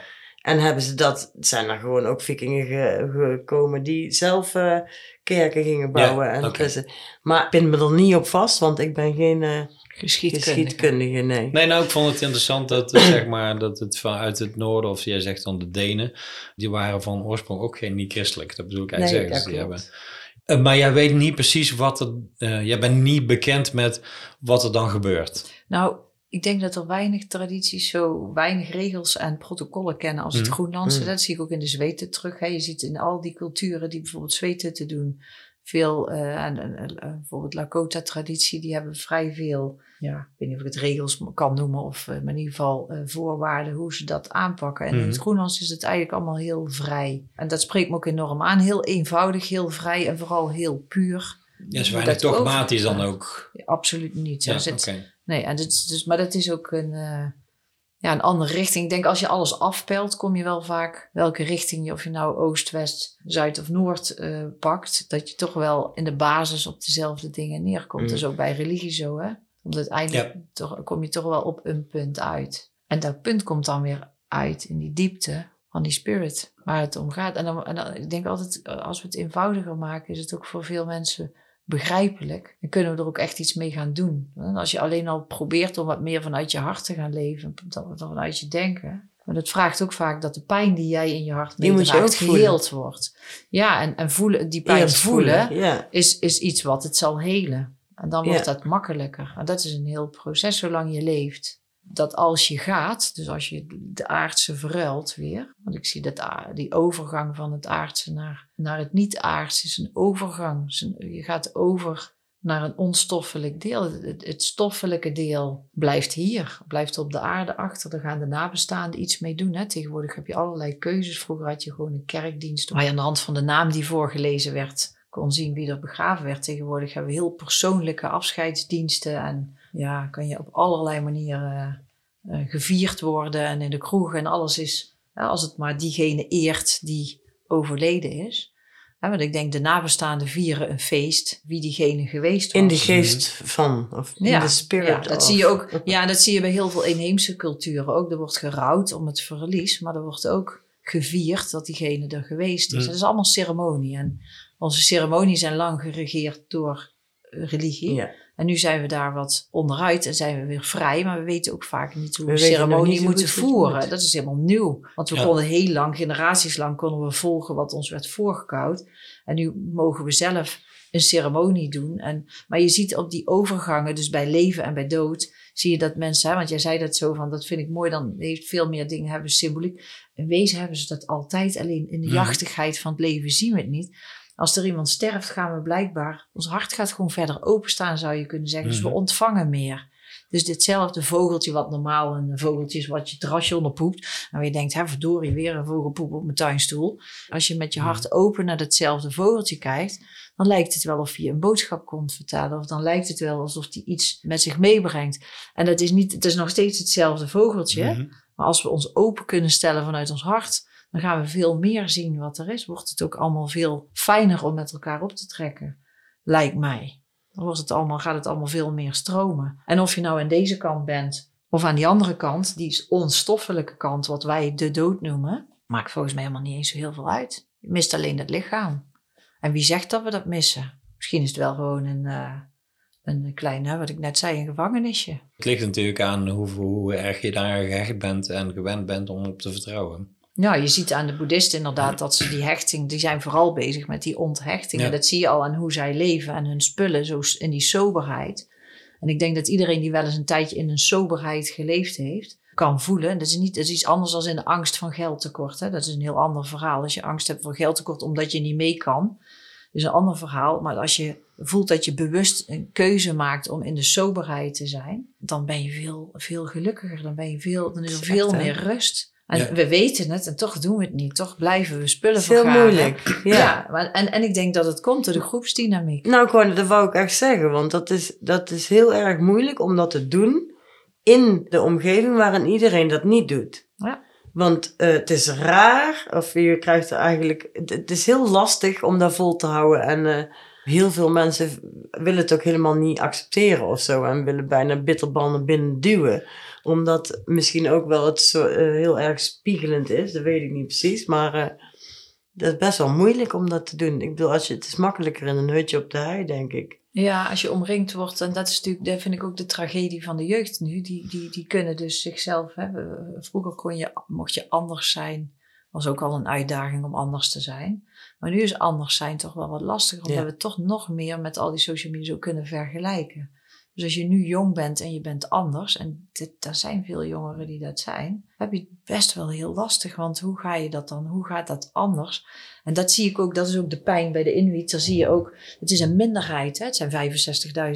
En hebben ze dat, zijn er gewoon ook vikingen ge- gekomen die zelf eh, kerken gingen bouwen. en christen- Maar ik pin me er niet op vast, want ik ben geen eh, Geschiedkundige. geschiedkundige, nee. Nee, nou, ik vond het interessant dat, het, zeg maar, dat het vanuit het noorden, of jij zegt dan de Denen, die waren van oorsprong ook geen niet-christelijk. Dat bedoel ik eigenlijk Nee, zeggen. dat die klopt. hebben, Eh, maar jij weet niet precies wat er, eh, jij bent niet bekend met wat er dan gebeurt. Nou, ik denk dat er weinig tradities zo weinig regels en protocollen kennen als het Mhm. Groenlandse. Mhm. Dat zie ik ook in de Zweten terug. Hè. Je ziet in al die culturen die bijvoorbeeld Zweten te doen, veel, eh, en, en, en, eh, bijvoorbeeld Lakota-traditie, die hebben vrij veel, ja, ik weet niet of ik het regels kan noemen, of eh, maar in ieder geval voorwaarden hoe ze dat aanpakken. En in Mhm. het Groenlands is het eigenlijk allemaal heel vrij. En dat spreekt me ook enorm aan. Heel eenvoudig, heel vrij en vooral heel puur. Ja, weinig dat dogmatisch dan ook. Absoluut niet. Ja, oké. Nee, en dit, dus, maar dat is ook een, eh, ja, een andere richting. Ik denk als je alles afpelt, kom je wel vaak welke richting je, of je nou oost, west, zuid of noord eh, pakt, dat je toch wel in de basis op dezelfde dingen neerkomt. Mm. Dat is ook bij religie zo, hè? Want uiteindelijk toch, kom je toch wel op een punt uit. En dat punt komt dan weer uit in die diepte van die spirit waar het om gaat. En, dan, en dan, ik denk altijd, eh, als we het eenvoudiger maken, is het ook voor veel mensen begrijpelijk. Dan kunnen we er ook echt iets mee gaan doen. En als je alleen al probeert om wat meer vanuit je hart te gaan leven, dan vanuit je denken. Maar dat vraagt ook vaak dat de pijn die jij in je hart meedraagt, geheeld wordt. Ja, en, en voelen, die pijn Eerst voelen, Ja. is, is iets wat het zal helen. En dan wordt Ja. dat makkelijker. En dat is een heel proces zolang je leeft. Dat als je gaat, dus als je de aardse verruilt weer. Want ik zie dat die overgang van het aardse naar, naar het niet-aardse is een overgang. Je gaat over naar een onstoffelijk deel. Het, het stoffelijke deel blijft hier, blijft op de aarde achter. Daar gaan de nabestaanden iets mee doen. Hè. Tegenwoordig heb je allerlei keuzes. Vroeger had je gewoon een kerkdienst waar je aan de hand van de naam die voorgelezen werd kon zien wie er begraven werd. Tegenwoordig hebben we heel persoonlijke afscheidsdiensten en ja, kan je op allerlei manieren eh, gevierd worden en in de kroeg en alles is, ja, als het maar diegene eert die overleden is. Ja, want ik denk de nabestaanden vieren een feest wie diegene geweest was. In de geest van, of in de spirit Ja, dat of. zie je ook. Ja, dat zie je bij heel veel inheemse culturen ook. Er wordt gerouwd om het verlies, maar er wordt ook gevierd dat diegene er geweest is. Mm. Dat is allemaal ceremonie. En onze ceremonies zijn lang geregeerd door eh, religie. Ja. En nu zijn we daar wat onderuit en zijn we weer vrij, maar we weten ook vaak niet hoe we, nog ceremonie niet moeten voeren. moet. Dat is helemaal nieuw. Want we Ja. konden heel lang, generaties lang, konden we volgen wat ons werd voorgekoud. En nu mogen we zelf een ceremonie doen. En, maar je ziet op die overgangen, dus bij leven en bij dood, zie je dat mensen, hè, want jij zei dat zo van, dat vind ik mooi, dan heeft veel meer dingen hebben symboliek. In wezen hebben ze dat altijd, alleen in de Mhm. jachtigheid van het leven zien we het niet. Als er iemand sterft, gaan we blijkbaar, ons hart gaat gewoon verder openstaan, zou je kunnen zeggen. Dus we Mhm. ontvangen meer. Dus ditzelfde vogeltje wat normaal een vogeltje is wat je terrasje onderpoept. En waar je denkt, hè, verdorie, weer een vogelpoep op mijn tuinstoel. Als je met je hart open naar datzelfde vogeltje kijkt, dan lijkt het wel of je een boodschap komt vertellen. Of dan lijkt het wel alsof hij iets met zich meebrengt. En dat is niet, het is nog steeds hetzelfde vogeltje. Mhm. Maar als we ons open kunnen stellen vanuit ons hart, dan gaan we veel meer zien wat er is. Wordt het ook allemaal veel fijner om met elkaar op te trekken, lijkt mij. Dan wordt het allemaal, gaat het allemaal veel meer stromen. En of je nou aan deze kant bent of aan die andere kant, die onstoffelijke kant, wat wij de dood noemen, maakt volgens mij helemaal niet eens zo heel veel uit. Je mist alleen het lichaam. En wie zegt dat we dat missen? Misschien is het wel gewoon een, eh, een klein, wat ik net zei, een gevangenisje. Het ligt natuurlijk aan hoe, hoe erg je daar gehecht bent en gewend bent om op te vertrouwen. Ja, je ziet aan de boeddhisten inderdaad dat ze die hechting, die zijn vooral bezig met die onthechting. Ja. En dat zie je al aan hoe zij leven en hun spullen, zo in die soberheid. En ik denk dat iedereen die wel eens een tijdje in een soberheid geleefd heeft, kan voelen. Dat is, niet, dat is iets anders dan in de angst van geldtekort. Hè? Dat is een heel ander verhaal. Als je angst hebt voor geldtekort omdat je niet mee kan, is een ander verhaal. Maar als je voelt dat je bewust een keuze maakt om in de soberheid te zijn, dan ben je veel, veel gelukkiger. Dan, ben je veel, dan is er veel meer rust. En Ja. we weten het en toch doen we het niet. Toch blijven we spullen is heel vergaren. moeilijk. Ja, Ja. maar, en, en ik denk dat het komt door de groepsdynamiek. Nou, gewoon, dat wou ik echt zeggen. Want dat is, dat is heel erg moeilijk om dat te doen in de omgeving waarin iedereen dat niet doet. Ja. Want eh, het is raar, of je krijgt er eigenlijk... Het, het is heel lastig om dat vol te houden. En eh, heel veel mensen willen het ook helemaal niet accepteren of zo. En willen bijna bitterbanden binnen duwen. Omdat misschien ook wel het zo, eh, heel erg spiegelend is. Dat weet ik niet precies. Maar eh, dat is best wel moeilijk om dat te doen. Ik bedoel, als je, het is makkelijker in een hutje op de hei, denk ik. Ja, als je omringd wordt, en dat is natuurlijk, dat vind ik ook de tragedie van de jeugd nu. Die, die, die kunnen dus zichzelf, hè, we- vroeger kon je, mocht je anders zijn, was ook al een uitdaging om anders te zijn. Maar nu is anders zijn toch wel wat lastiger, omdat Ja. we toch nog meer met al die social media zo kunnen vergelijken. Dus als je nu jong bent en je bent anders, en dit, er zijn veel jongeren die dat zijn, heb je het best wel heel lastig. Want hoe ga je dat dan? Hoe gaat dat anders? En dat zie ik ook, dat is ook de pijn bij de Inuit. Daar zie je ook, het is een minderheid. Hè? Het zijn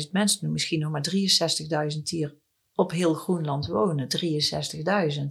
65.000 mensen, misschien nog maar 63.000 die hier op heel Groenland wonen. 63.000.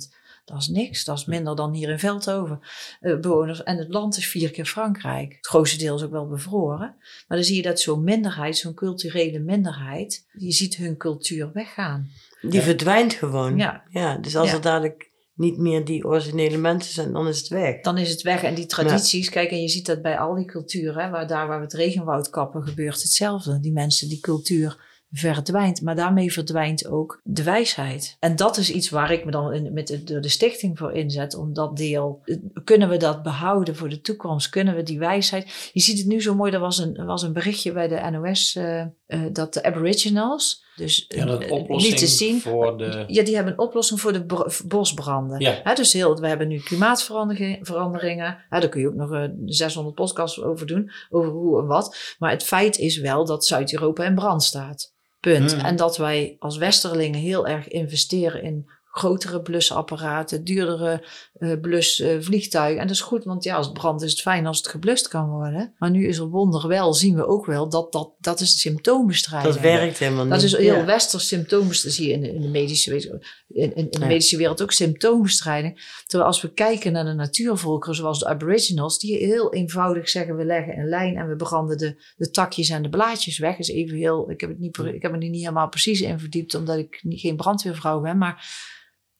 Dat is niks, dat is minder dan hier in Veldhoven eh, bewoners. En het land is vier keer Frankrijk. Het grootste deel is ook wel bevroren. Maar dan zie je dat zo'n minderheid, zo'n culturele minderheid, je ziet hun cultuur weggaan. Die Ja. verdwijnt gewoon. Ja. Ja, dus als Ja. er dadelijk niet meer die originele mensen zijn, dan is het weg. Dan is het weg. En die tradities, kijk, en je ziet dat bij al die culturen, hè, waar daar waar we het regenwoud kappen, gebeurt hetzelfde. Die mensen, die cultuur verdwijnt. Maar daarmee verdwijnt ook de wijsheid. En dat is iets waar ik me dan met de, de stichting voor inzet. Om dat deel, kunnen we dat behouden voor de toekomst? Kunnen we die wijsheid... Je ziet het nu zo mooi, er was een, was een berichtje bij de NOS eh, eh, dat de aboriginals... Dus Ja, eh, oplossing niet te zien. voor de... Ja, die hebben een oplossing voor de bosbranden. Ja. Hè, dus heel, we hebben nu klimaatveranderingen. Hè, daar kun je ook nog eh, 600 podcasts over doen, over hoe en wat. Maar het feit is wel dat Zuid-Europa in brand staat. Punt. Mm. En dat wij als Westerlingen heel erg investeren in grotere blusapparaten, duurdere eh blusvliegtuigen. en dat is goed, want ja, als het brandt is het fijn als het geblust kan worden. Maar nu is er wonderwel, zien we ook wel, dat dat, dat is symptoombestrijding. Dat werkt helemaal niet. Dat is heel Ja. westers symptoombestrijding. zie je in de, in de medische, in, in, in de Ja. medische wereld ook symptoombestrijding. Terwijl als we kijken naar de natuurvolkeren zoals de aboriginals, die heel eenvoudig zeggen we leggen een lijn en we branden de, de takjes en de blaadjes weg. Is even heel, ik heb, het niet, ik heb me er niet helemaal precies in verdiept omdat ik niet, geen brandweervrouw ben. Maar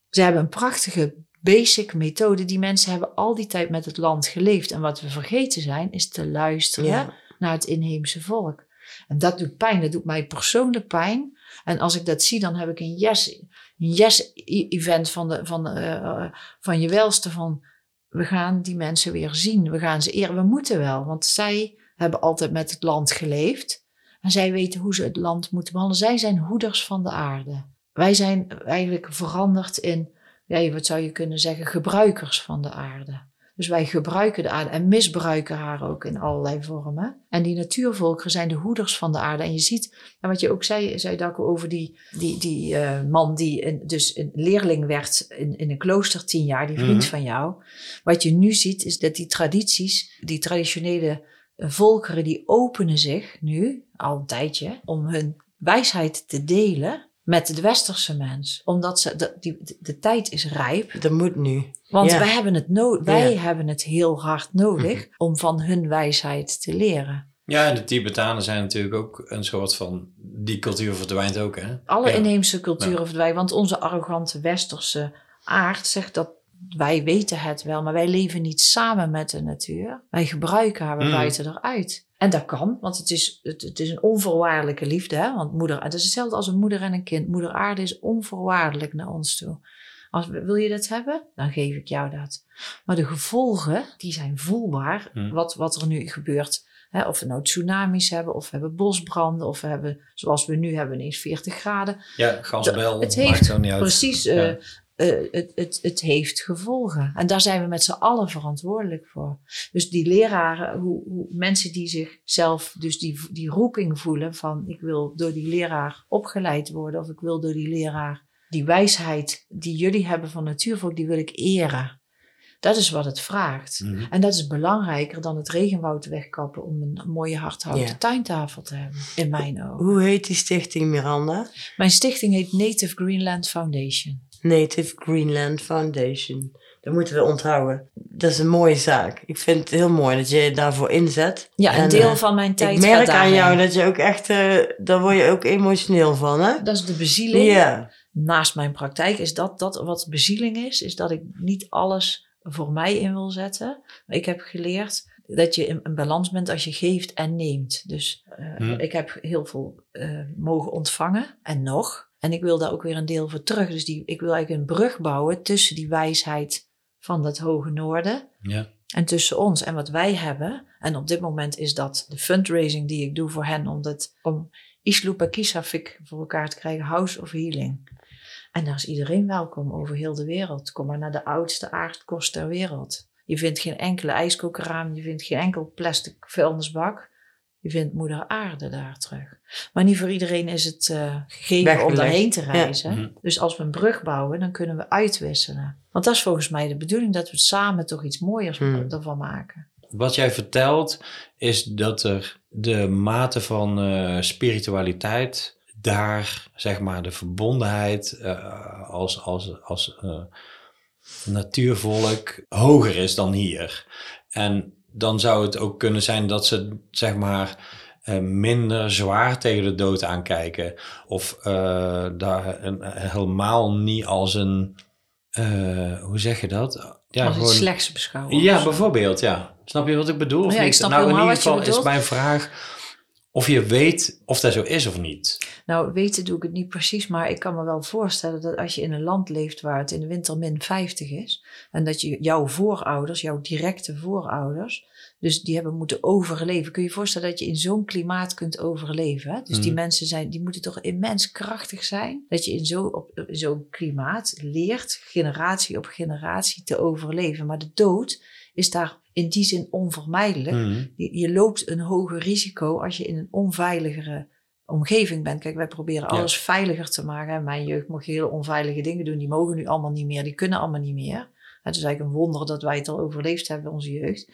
ze hebben een prachtige basic methode. Die mensen hebben al die tijd met het land geleefd. En wat we vergeten zijn is te luisteren Ja. naar het inheemse volk. En dat doet pijn. Dat doet mij persoonlijk pijn. En als ik dat zie, dan heb ik een yes, een yes e- event van, de, van, eh, van je welste. Van we gaan die mensen weer zien. We gaan ze eren. We moeten wel. Want zij hebben altijd met het land geleefd. En zij weten hoe ze het land moeten behandelen. Zij zijn hoeders van de aarde. Wij zijn eigenlijk veranderd in, ja, wat zou je kunnen zeggen, gebruikers van de aarde. Dus wij gebruiken de aarde en misbruiken haar ook in allerlei vormen. En die natuurvolkeren zijn de hoeders van de aarde. En je ziet, en wat je ook zei, zei Daco, over die, die, die eh, man die dus een leerling werd in, in een klooster tien jaar, die vriend Mhm. van jou. Wat je nu ziet, is dat die tradities, die traditionele eh, volkeren, die openen zich nu, al een tijdje, om hun wijsheid te delen met de westerse mens. Omdat ze, de, die, de, de tijd is rijp. Dat moet nu. Want Ja. wij, hebben het no wij Ja. hebben het heel hard nodig om van hun wijsheid te leren. Ja, en de Tibetanen zijn natuurlijk ook een soort van... Die cultuur verdwijnt ook, hè? Alle Ja. inheemse culturen verdwijnen. Want onze arrogante westerse aard zegt dat wij weten het wel, maar wij leven niet samen met de natuur. Wij gebruiken haar, we Mm. buiten eruit. En dat kan, want het is, het, het is een onvoorwaardelijke liefde. Hè? Want moeder, het is hetzelfde als een moeder en een kind. Moeder aarde is onvoorwaardelijk naar ons toe. Als, wil je dat hebben? Dan geef ik jou dat. Maar de gevolgen, die zijn voelbaar. Mm. Wat, wat er nu gebeurt. Hè? Of we nou tsunamis hebben, of we hebben bosbranden, of we hebben, zoals we nu hebben, ineens 40 graden. Ja, gasbel, Het maakt heeft zo niet uit. Precies, Ja. eh, eh, het, het, het heeft gevolgen. En daar zijn we met z'n allen verantwoordelijk voor. Dus die leraren, hoe, hoe mensen die zichzelf, dus die, die roeping voelen van ik wil door die leraar opgeleid worden, of ik wil door die leraar die wijsheid die jullie hebben van natuurvolk, die wil ik eren. Dat is wat het vraagt. Mhm. En dat is belangrijker dan het regenwoud wegkappen om een mooie hardhouten tuintafel te hebben, in mijn ogen. Hoe heet die stichting, Miranda? Mijn stichting heet Native Greenland Foundation. Native Greenland Foundation. Dat moeten we onthouden. Dat is een mooie zaak. Ik vind het heel mooi dat je je daarvoor inzet. Ja, een En, deel eh, van mijn tijd Ik merk gaat aan jou dat je ook echt, eh, daar word je ook emotioneel van, hè? Dat is de bezieling. Ja. Naast mijn praktijk is dat, dat wat bezieling is. Is dat ik niet alles voor mij in wil zetten. Maar ik heb geleerd dat je in een balans bent als je geeft en neemt. Dus eh, Hm. ik heb heel veel eh, mogen ontvangen en nog. En ik wil daar ook weer een deel voor terug. Dus die, ik wil eigenlijk een brug bouwen tussen die wijsheid van het hoge noorden Ja. en tussen ons en wat wij hebben. En op dit moment is dat de fundraising die ik doe voor hen om, dat, om Isloop en Kisafik voor elkaar te krijgen, House of Healing. En daar is iedereen welkom over heel de wereld. Kom maar naar de oudste aardkorst ter wereld. Je vindt geen enkele ijskokerraam, je vindt geen enkel plastic vuilnisbak. Je vindt moeder aarde daar terug. Maar niet voor iedereen is het eh, gegeven om daarheen te reizen. Mhm. Dus als we een brug bouwen, dan kunnen we uitwisselen. Want dat is volgens mij de bedoeling, dat we samen toch iets mooiers Hmm. ervan maken. Wat jij vertelt is dat er de mate van eh, spiritualiteit daar, zeg maar, de verbondenheid eh, als, als, als eh, natuurvolk hoger is dan hier. En dan zou het ook kunnen zijn dat ze, zeg maar, eh, minder zwaar tegen de dood aankijken. Of eh, daar een, helemaal niet als een, eh, hoe zeg je dat? Ja, als iets slechts beschouwen. ja, bijvoorbeeld, ja. Snap je wat ik bedoel? Of Ja, ik niet? snap nou, in ieder geval is mijn vraag of je weet of dat zo is of niet. Nou, weten doe ik het niet precies, maar ik kan me wel voorstellen dat als je in een land leeft waar het in de winter min 50 is, en dat je jouw voorouders, jouw directe voorouders, dus die hebben moeten overleven. Kun je je voorstellen dat je in zo'n klimaat kunt overleven? Hè? Dus die Mhm. mensen zijn, die moeten toch immens krachtig zijn, dat je in zo- zo'n klimaat leert, generatie op generatie, te overleven. Maar de dood is daar in die zin onvermijdelijk. Mhm. Je, je loopt een hoger risico als je in een onveiligere omgeving bent. Kijk, wij proberen Ja. alles veiliger te maken. En Mijn jeugd mocht hele onveilige dingen doen. Die mogen nu allemaal niet meer. Die kunnen allemaal niet meer. Het is eigenlijk een wonder dat wij het al overleefd hebben, onze jeugd.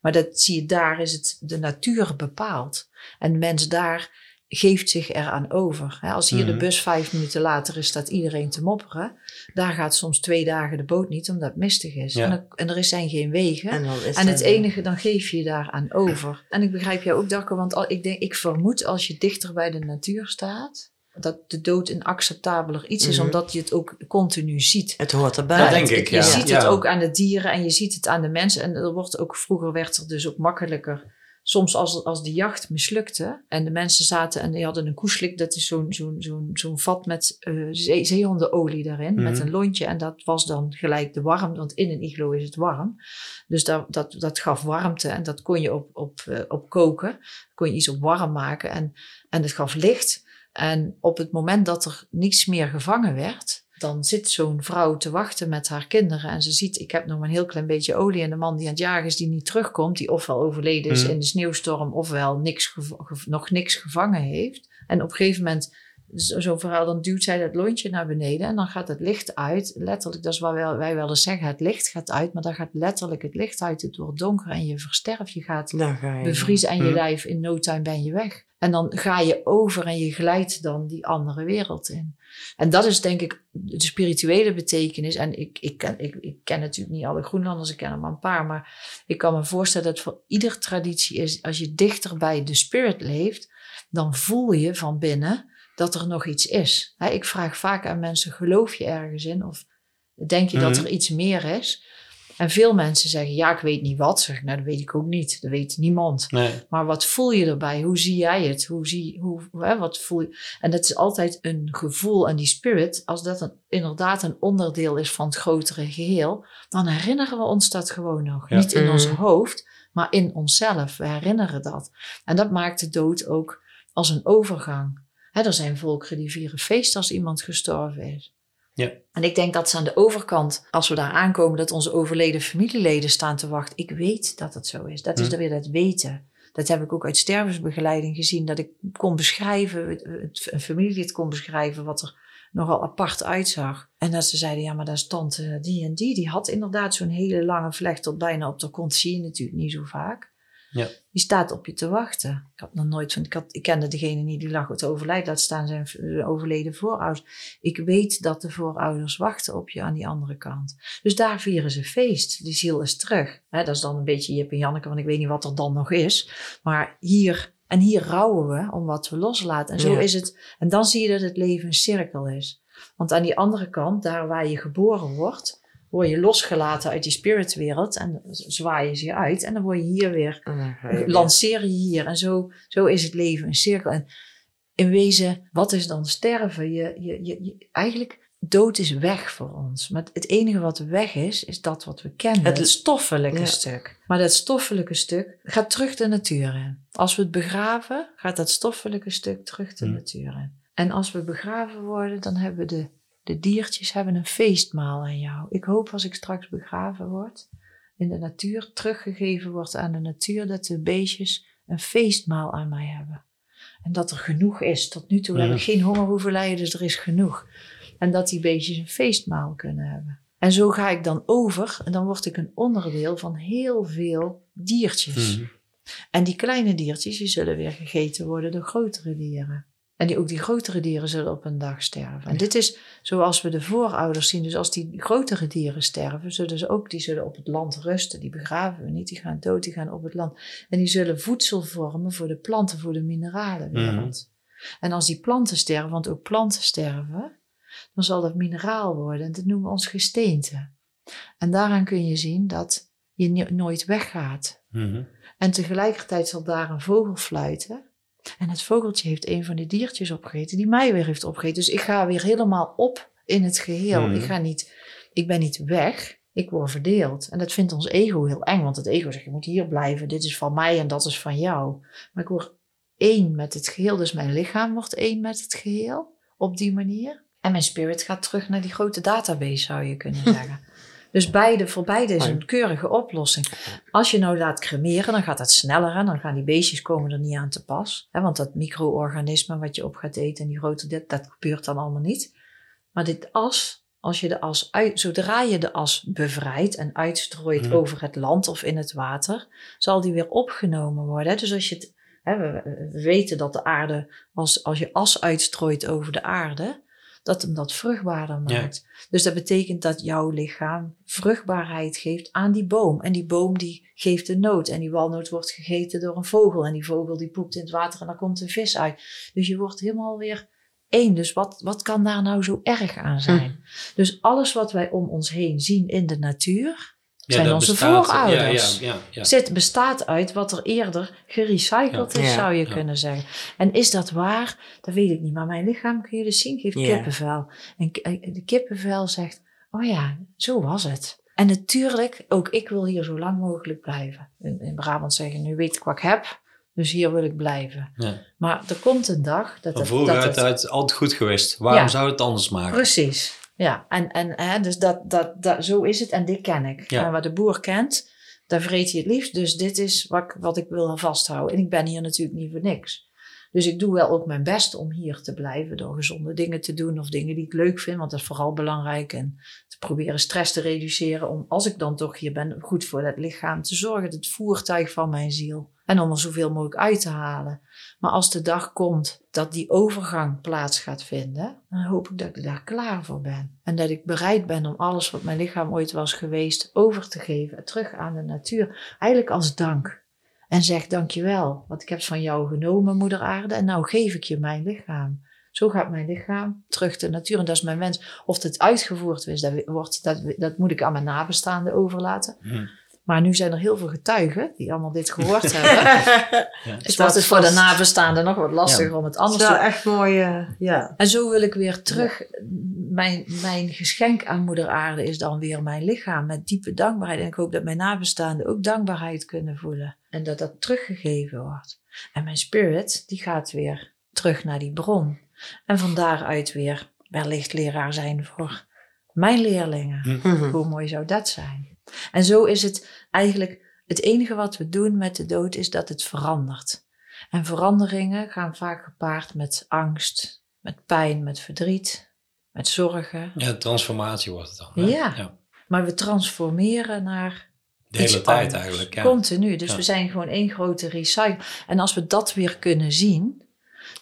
Maar dat zie je daar, is het de natuur bepaald. En de mens daar geeft zich eraan over. Hè, Als hier de Mhm. bus vijf minuten later is, staat iedereen te mopperen. Daar gaat soms twee dagen de boot niet, omdat het mistig is. Ja. En, er, en er zijn geen wegen. En, dan is En het enige, dan geef je je daaraan over. En ik begrijp jou ook, Darko, want al, ik, denk, ik vermoed als je dichter bij de natuur staat, dat de dood een acceptabeler iets is, Mhm. omdat je het ook continu ziet. Het hoort erbij. Dat denk het- ik, Je ziet Ja. het ook aan de dieren en je ziet het aan de mensen. En er wordt ook, vroeger werd er dus ook makkelijker. Soms als, als de jacht mislukte en de mensen zaten en die hadden een koeslik, dat is zo'n zo'n zo'n zo'n vat met eh zee, zeehondenolie daarin, met Mhm. een lontje. En dat was dan gelijk de warm, want in een iglo is het warm. Dus dat, dat, dat gaf warmte en dat kon je op, op, eh, op koken. Kon je iets op warm maken en, en het gaf licht. En op het moment dat er niets meer gevangen werd, dan zit zo'n vrouw te wachten met haar kinderen. En ze ziet, ik heb nog maar een heel klein beetje olie. En de man die aan het jagen is, die niet terugkomt, die ofwel overleden is Mhm. in de sneeuwstorm, ofwel niks nog niks gevangen heeft. En op een gegeven moment, zo'n verhaal, dan duwt zij dat lontje naar beneden en dan gaat het licht uit. Letterlijk, dat is wat wij, wij wel eens zeggen, het licht gaat uit, maar dan gaat letterlijk het licht uit. Het wordt donker en je versterft, je gaat ga je. bevriezen en je Mhm. lijf in no time ben je weg. En dan ga je over en je glijdt dan die andere wereld in. En dat is denk ik de spirituele betekenis. En ik, ik, ken, ik, ik ken natuurlijk niet alle Groenlanders, ik ken er maar een paar. Maar ik kan me voorstellen dat voor ieder traditie is, als je dichter bij de spirit leeft, dan voel je van binnen dat er nog iets is. Hè, ik vraag vaak aan mensen, geloof je ergens in? Of denk je dat Mhm. er iets meer is? En veel mensen zeggen, ja, ik weet niet wat. Zeg ik, nou, dat weet ik ook niet. Dat weet niemand. Nee. Maar wat voel je erbij? Hoe zie jij het? Hoe zie, hoe, hè, wat voel je? En dat is altijd een gevoel. En die spirit, als dat een, inderdaad een onderdeel is van het grotere geheel, dan herinneren we ons dat gewoon nog. Ja. Niet in ons Mhm. hoofd, maar in onszelf. We herinneren dat. En dat maakt de dood ook als een overgang. Hè, er zijn volkeren die vieren feest als iemand gestorven is. Ja. En ik denk dat ze aan de overkant, als we daar aankomen, dat onze overleden familieleden staan te wachten. Ik weet dat het zo is. Dat is Hm. dan weer dat weten. Dat heb ik ook uit stervensbegeleiding gezien. Dat ik kon beschrijven, een familielid kon beschrijven wat er nogal apart uitzag. En dat ze zeiden, ja, maar dat is tante die en die. Die had inderdaad zo'n hele lange vlecht tot bijna op de kont. Zie je natuurlijk niet zo vaak. Ja. Die staat op je te wachten. Ik had nog nooit van, ik, had, ik kende degene niet die lag te overlijden, laat staan zijn overleden voorouders. Ik weet dat de voorouders wachten op je aan die andere kant. Dus daar vieren ze feest. Die ziel is terug. Dat is dan een beetje Jip en Janneke, want ik weet niet wat er dan nog is. Maar hier, en hier rouwen we om wat we loslaten. En zo Ja. is het. En dan zie je dat het leven een cirkel is. Want aan die andere kant, daar waar je geboren wordt, word je losgelaten uit die spiritwereld en zwaaien ze je uit. En dan word je hier weer, je lanceer je hier. En zo, zo is het leven een cirkel. En in wezen, wat is dan sterven? Je, je, je, je- eigenlijk, dood is weg voor ons. Maar het enige wat weg is, is dat wat we kennen. Het- Het, stoffelijke Ja. stuk. Maar dat stoffelijke stuk gaat terug de natuur in. Als we het begraven, gaat dat stoffelijke stuk terug de Hmm. natuur in. En als we begraven worden, dan hebben we de, de diertjes hebben een feestmaal aan jou. Ik hoop als ik straks begraven word, in de natuur teruggegeven wordt aan de natuur, dat de beestjes een feestmaal aan mij hebben. En dat er genoeg is. Tot nu toe heb Mhm. ik geen honger hoeven lijden, dus er is genoeg. En dat die beestjes een feestmaal kunnen hebben. En zo ga ik dan over en dan word ik een onderdeel van heel veel diertjes. Mhm. En die kleine diertjes, die zullen weer gegeten worden door grotere dieren. En die, ook die grotere dieren zullen op een dag sterven. En dit is zoals we de voorouders zien. Dus als die grotere dieren sterven, zullen ze ook, die zullen op het land rusten. Die begraven we niet, die gaan dood, die gaan op het land. En die zullen voedsel vormen voor de planten, voor de mineralenwereld. En als die planten sterven, want ook planten sterven, dan zal dat mineraal worden. En dat noemen we ons gesteente. En daaraan kun je zien dat je nooit weggaat. Mhm. En tegelijkertijd zal daar een vogel fluiten. En het vogeltje heeft een van die diertjes opgegeten, die mij weer heeft opgegeten. Dus ik ga weer helemaal op in het geheel. Mhm. Ik, ga niet, ik ben niet weg, ik word verdeeld. En dat vindt ons ego heel eng, want het ego zegt: je moet hier blijven, dit is van mij en dat is van jou. Maar ik word één met het geheel, dus mijn lichaam wordt één met het geheel op die manier. En mijn spirit gaat terug naar die grote database, zou je kunnen zeggen. Dus beide, voor beide is een keurige oplossing. Als je nou laat cremeren, dan gaat dat sneller en dan gaan die beestjes komen er niet aan te pas. Hè, want dat micro-organisme wat je op gaat eten en die grote, dat, dat gebeurt dan allemaal niet. Maar dit as, als je de as uit, zodra je de as bevrijdt en uitstrooit Mhm. over het land of in het water, zal die weer opgenomen worden. Dus als je het, hè, we, we weten dat de aarde, als, als je as uitstrooit over de aarde, dat hem dat vruchtbaarder Ja. maakt. Dus dat betekent dat jouw lichaam vruchtbaarheid geeft aan die boom. En die boom die geeft de noot. En die walnoot wordt gegeten door een vogel. En die vogel die poept in het water en daar komt een vis uit. Dus je wordt helemaal weer één. Dus wat, wat kan daar nou zo erg aan zijn? Dus alles wat wij om ons heen zien in de natuur... zijn onze bestaat- voorouders. Ja, ja, ja, ja. Zit, bestaat uit wat er eerder gerecycled is, zou je kunnen zeggen. En is dat waar? Dat weet ik niet. Maar mijn lichaam, kun je dus zien, geeft kippenvel. En eh, de kippenvel zegt, oh ja, zo was het. En natuurlijk, ook ik wil hier zo lang mogelijk blijven. In, in Brabant zeggen, nu weet ik wat ik heb, dus hier wil ik blijven. Ja. Maar er komt een dag dat het... vroeger dat het- altijd goed geweest. Waarom Ja. zou het anders maken? Precies. Ja, en, en hè, dus dat, dat, dat, zo is het en dit ken ik. Ja. En wat de boer kent, daar vreet hij het liefst. Dus dit is wat, wat ik wil vasthouden. En ik ben hier natuurlijk niet voor niks. Dus ik doe wel ook mijn best om hier te blijven door gezonde dingen te doen of dingen die ik leuk vind, want dat is vooral belangrijk. En te proberen stress te reduceren om, als ik dan toch hier ben, goed voor dat lichaam te zorgen, het voertuig van mijn ziel. En om er zoveel mogelijk uit te halen. Maar als de dag komt dat die overgang plaats gaat vinden, dan hoop ik dat ik daar klaar voor ben. En dat ik bereid ben om alles wat mijn lichaam ooit was geweest over te geven, terug aan de natuur. Eigenlijk als dank. En zeg dankjewel, want ik heb van jou genomen, moeder aarde, en nou geef ik je mijn lichaam. Zo gaat mijn lichaam terug de natuur. En dat is mijn wens. Of het uitgevoerd is, dat, wordt, dat, dat moet ik aan mijn nabestaanden overlaten. Hm. Maar nu zijn er heel veel getuigen die allemaal dit gehoord hebben. Ja. Dus wordt het voor de nabestaanden nog wat lastiger om het Dat anders is te wel echt mooi, eh, ja. En zo wil ik weer terug. Mijn, mijn geschenk aan Moeder Aarde is dan weer mijn lichaam met diepe dankbaarheid. En ik hoop dat mijn nabestaanden ook dankbaarheid kunnen voelen. En dat dat teruggegeven wordt. En mijn spirit, die gaat weer terug naar die bron. En van daaruit weer wellicht leraar zijn voor mijn leerlingen. Mhm. Hoe mooi zou dat zijn? En zo is het eigenlijk het enige wat we doen met de dood is dat het verandert. En veranderingen gaan vaak gepaard met angst, met pijn, met verdriet, met zorgen. Ja, transformatie wordt het dan. hè? Ja. Maar we transformeren naar De hele iets tijd anders. eigenlijk, ja. Continu. Dus Ja. we zijn gewoon één grote recycle. En als we dat weer kunnen zien,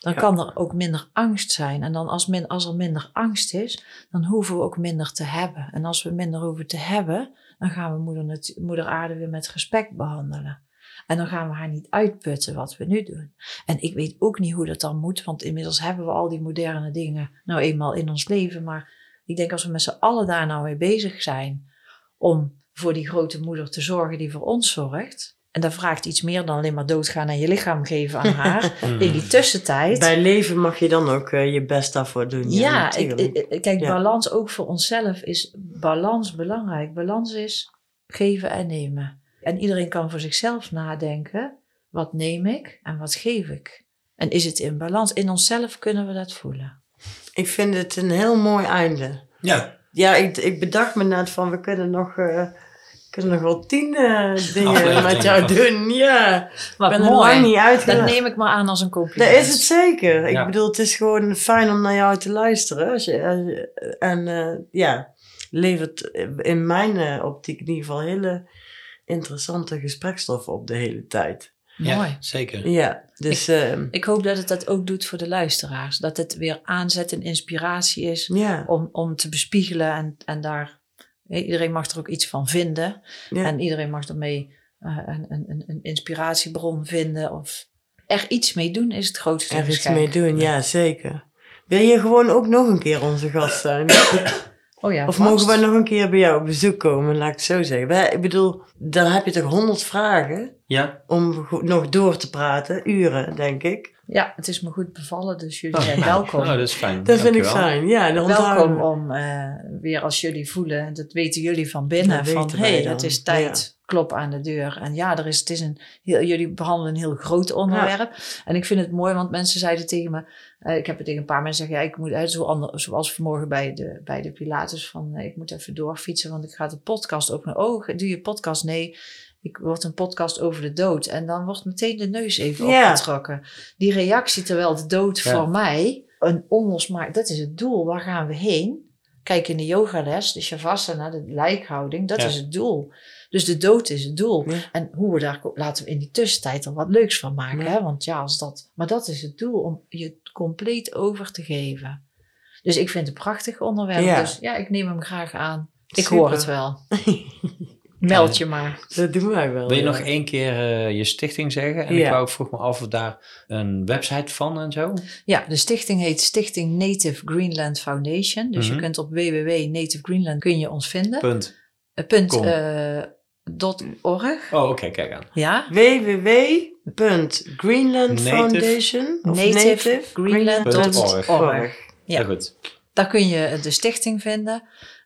dan Ja. kan er ook minder angst zijn. En dan als, min, als er minder angst is, dan hoeven we ook minder te hebben. En als we minder hoeven te hebben, dan gaan we moeder, moeder aarde weer met respect behandelen. En dan gaan we haar niet uitputten wat we nu doen. En ik weet ook niet hoe dat dan moet, want inmiddels hebben we al die moderne dingen nou eenmaal in ons leven. Maar ik denk als we met z'n allen daar nou mee bezig zijn om voor die grote moeder te zorgen die voor ons zorgt. En dat vraagt iets meer dan alleen maar doodgaan en je lichaam geven aan haar. Mhm. in die tussentijd. Bij leven mag je dan ook eh, je best daarvoor doen. ja, ik, kijk, Ja. balans ook voor onszelf is balans belangrijk. Balans is geven en nemen. En iedereen kan voor zichzelf nadenken. Wat neem ik en wat geef ik? En is het in balans? In onszelf kunnen we dat voelen. Ik vind het een heel mooi einde. Ja, Ja, ik, ik bedacht me net van we kunnen nog, eh, kunnen nog wel tien eh, dingen met jou van- doen. Ja, ik ben er mooi. lang niet Dat uitgelegd. neem ik maar aan als een compliment. Dat is het zeker. Ja. Ik bedoel, het is gewoon fijn om naar jou te luisteren. Als je, als je- en eh, ja, levert in mijn eh, optiek in ieder geval hele interessante gesprekstoffen op de hele tijd. ja Mooi. zeker. Ja, dus eh, Ik hoop dat het dat ook doet voor de luisteraars. Dat het weer aanzet en inspiratie is ja, om, om te bespiegelen en, en daar. Iedereen mag er ook iets van vinden. ja. En iedereen mag ermee eh, een, een, een- inspiratiebron vinden. Of er iets mee doen is het grootste er iets mee doen, ja zeker. Wil je gewoon ook nog een keer onze gast zijn? Oh ja, Of vast. mogen wij nog een keer bij jou op bezoek komen, laat ik het zo zeggen. Wij, ik bedoel, dan heb je toch honderd vragen Ja, om nog door te praten, uren denk ik. Ja, het is me goed bevallen, dus jullie Oh, zijn nou, welkom. Oh, dat is fijn. Dat vind ik fijn, ja. Dan Welkom we. om eh, weer als jullie voelen, en dat weten jullie van binnen, Dat van hé, hey, het is tijd, klop aan de deur. En ja, er is, het is een heel, jullie behandelen een heel groot onderwerp. En ik vind het mooi, want mensen zeiden tegen me, eh, ik heb het tegen een paar mensen gezegd, ja, ik moet uit, zo ander, zoals vanmorgen bij de, bij de Pilates, van eh, ik moet even doorfietsen, want ik ga de podcast openen. Oh, doe je podcast? Nee. Ik word een podcast over de dood. En dan wordt meteen de neus even Ja. opgetrokken. Die reactie, terwijl de dood Ja. voor mij een onlosmaak... Dat is het doel. Waar gaan we heen? Kijk in de yogales, de shavasana, de lijkhouding. Dat Ja. is het doel. Dus de dood is het doel. Ja. En hoe we daar... Laten we in die tussentijd er wat leuks van maken. Ja. Hè? Want ja, als dat... Maar dat is het doel. Om je compleet over te geven. Dus ik vind het een prachtig onderwerp. Ja. Dus ja, ik neem hem graag aan. Ik Super. hoor het wel. Meld je maar. Dat doen wij wel. Wil je ja. nog één keer eh, je stichting zeggen? En Ja. ik wou, vroeg me af of daar een website van en zo. Ja, de stichting heet Stichting Native Greenland Foundation. Dus Mhm. je kunt op www.nativegreenland kun je ons vinden. Punt. Eh, punt, com. eh, dot org. Oh, oké, kijk aan. Ja, www.greenlandfoundation of nativegreenland.org. Org. Ja. Heel goed. Daar kun je de stichting vinden.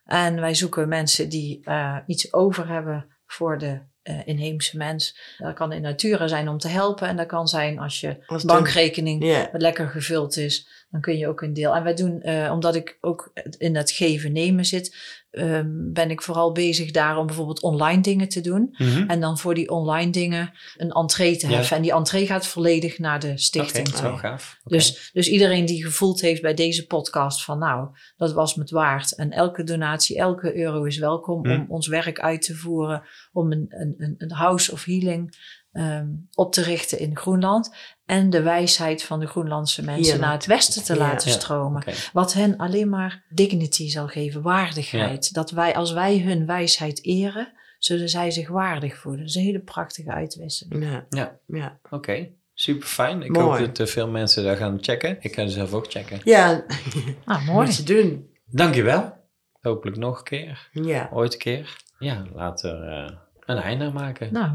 En wij zoeken mensen die eh, iets over hebben voor de eh, inheemse mens. Dat kan in natura zijn om te helpen. En dat kan zijn als je Als bankrekening lekker gevuld is, dan kun je ook een deel. En wij doen, eh, omdat ik ook in dat geven-nemen zit, ehm, ben ik vooral bezig daar om bijvoorbeeld online dingen te doen. Mhm. En dan voor die online dingen een entree te Ja. heffen. En die entree gaat volledig naar de stichting toe. zo gaaf. Dus, dus iedereen die gevoeld heeft bij deze podcast van nou, dat was me het waard. En elke donatie, elke euro is welkom Hm. om ons werk uit te voeren. Om een, een, een- een house of healing ehm, op te richten in Groenland. En de wijsheid van de Groenlandse mensen naar het westen te Ja. laten Ja. stromen. Wat hen alleen maar dignity zal geven, waardigheid. Dat wij, als wij hun wijsheid eren, zullen zij zich waardig voelen. Dat is een hele prachtige uitwisseling. ja, Ja. ja. Oké, super fijn. Ik Mooi. hoop dat eh, veel mensen daar gaan checken. Ik ga zelf ook checken. Ja, Nou, mooi. moet je doen. Dankjewel. Hopelijk nog een keer. Ja. Ooit een keer. Ja, laten we er eh, een einde aan maken. Nou,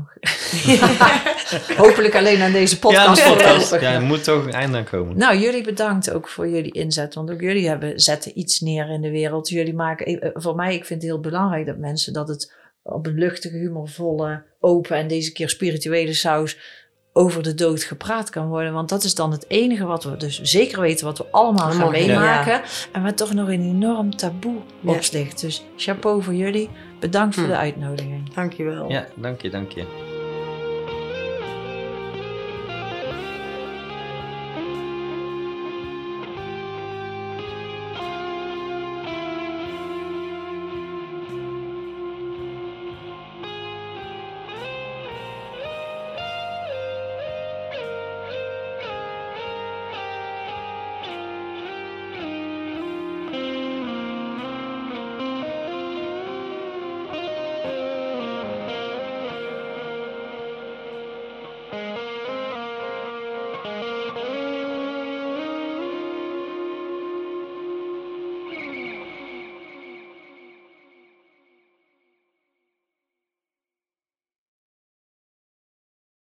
hopelijk alleen aan deze ja, podcast voorlopig. ja, er moet toch een einde aan komen. Nou, jullie bedankt ook voor jullie inzet. Want ook jullie hebben, zetten iets neer in de wereld. Jullie maken, eh, voor mij, ik vind het heel belangrijk dat mensen dat het op een luchtige, humorvolle, open en deze keer spirituele saus over de dood gepraat kan worden. Want dat is dan het enige wat we dus zeker weten wat we allemaal gaan ja. meemaken. En wat toch nog een enorm taboe Ja. op ligt. Dus chapeau voor jullie. Bedankt voor Hm. de uitnodiging. Dankjewel. Ja, dank je, dank je.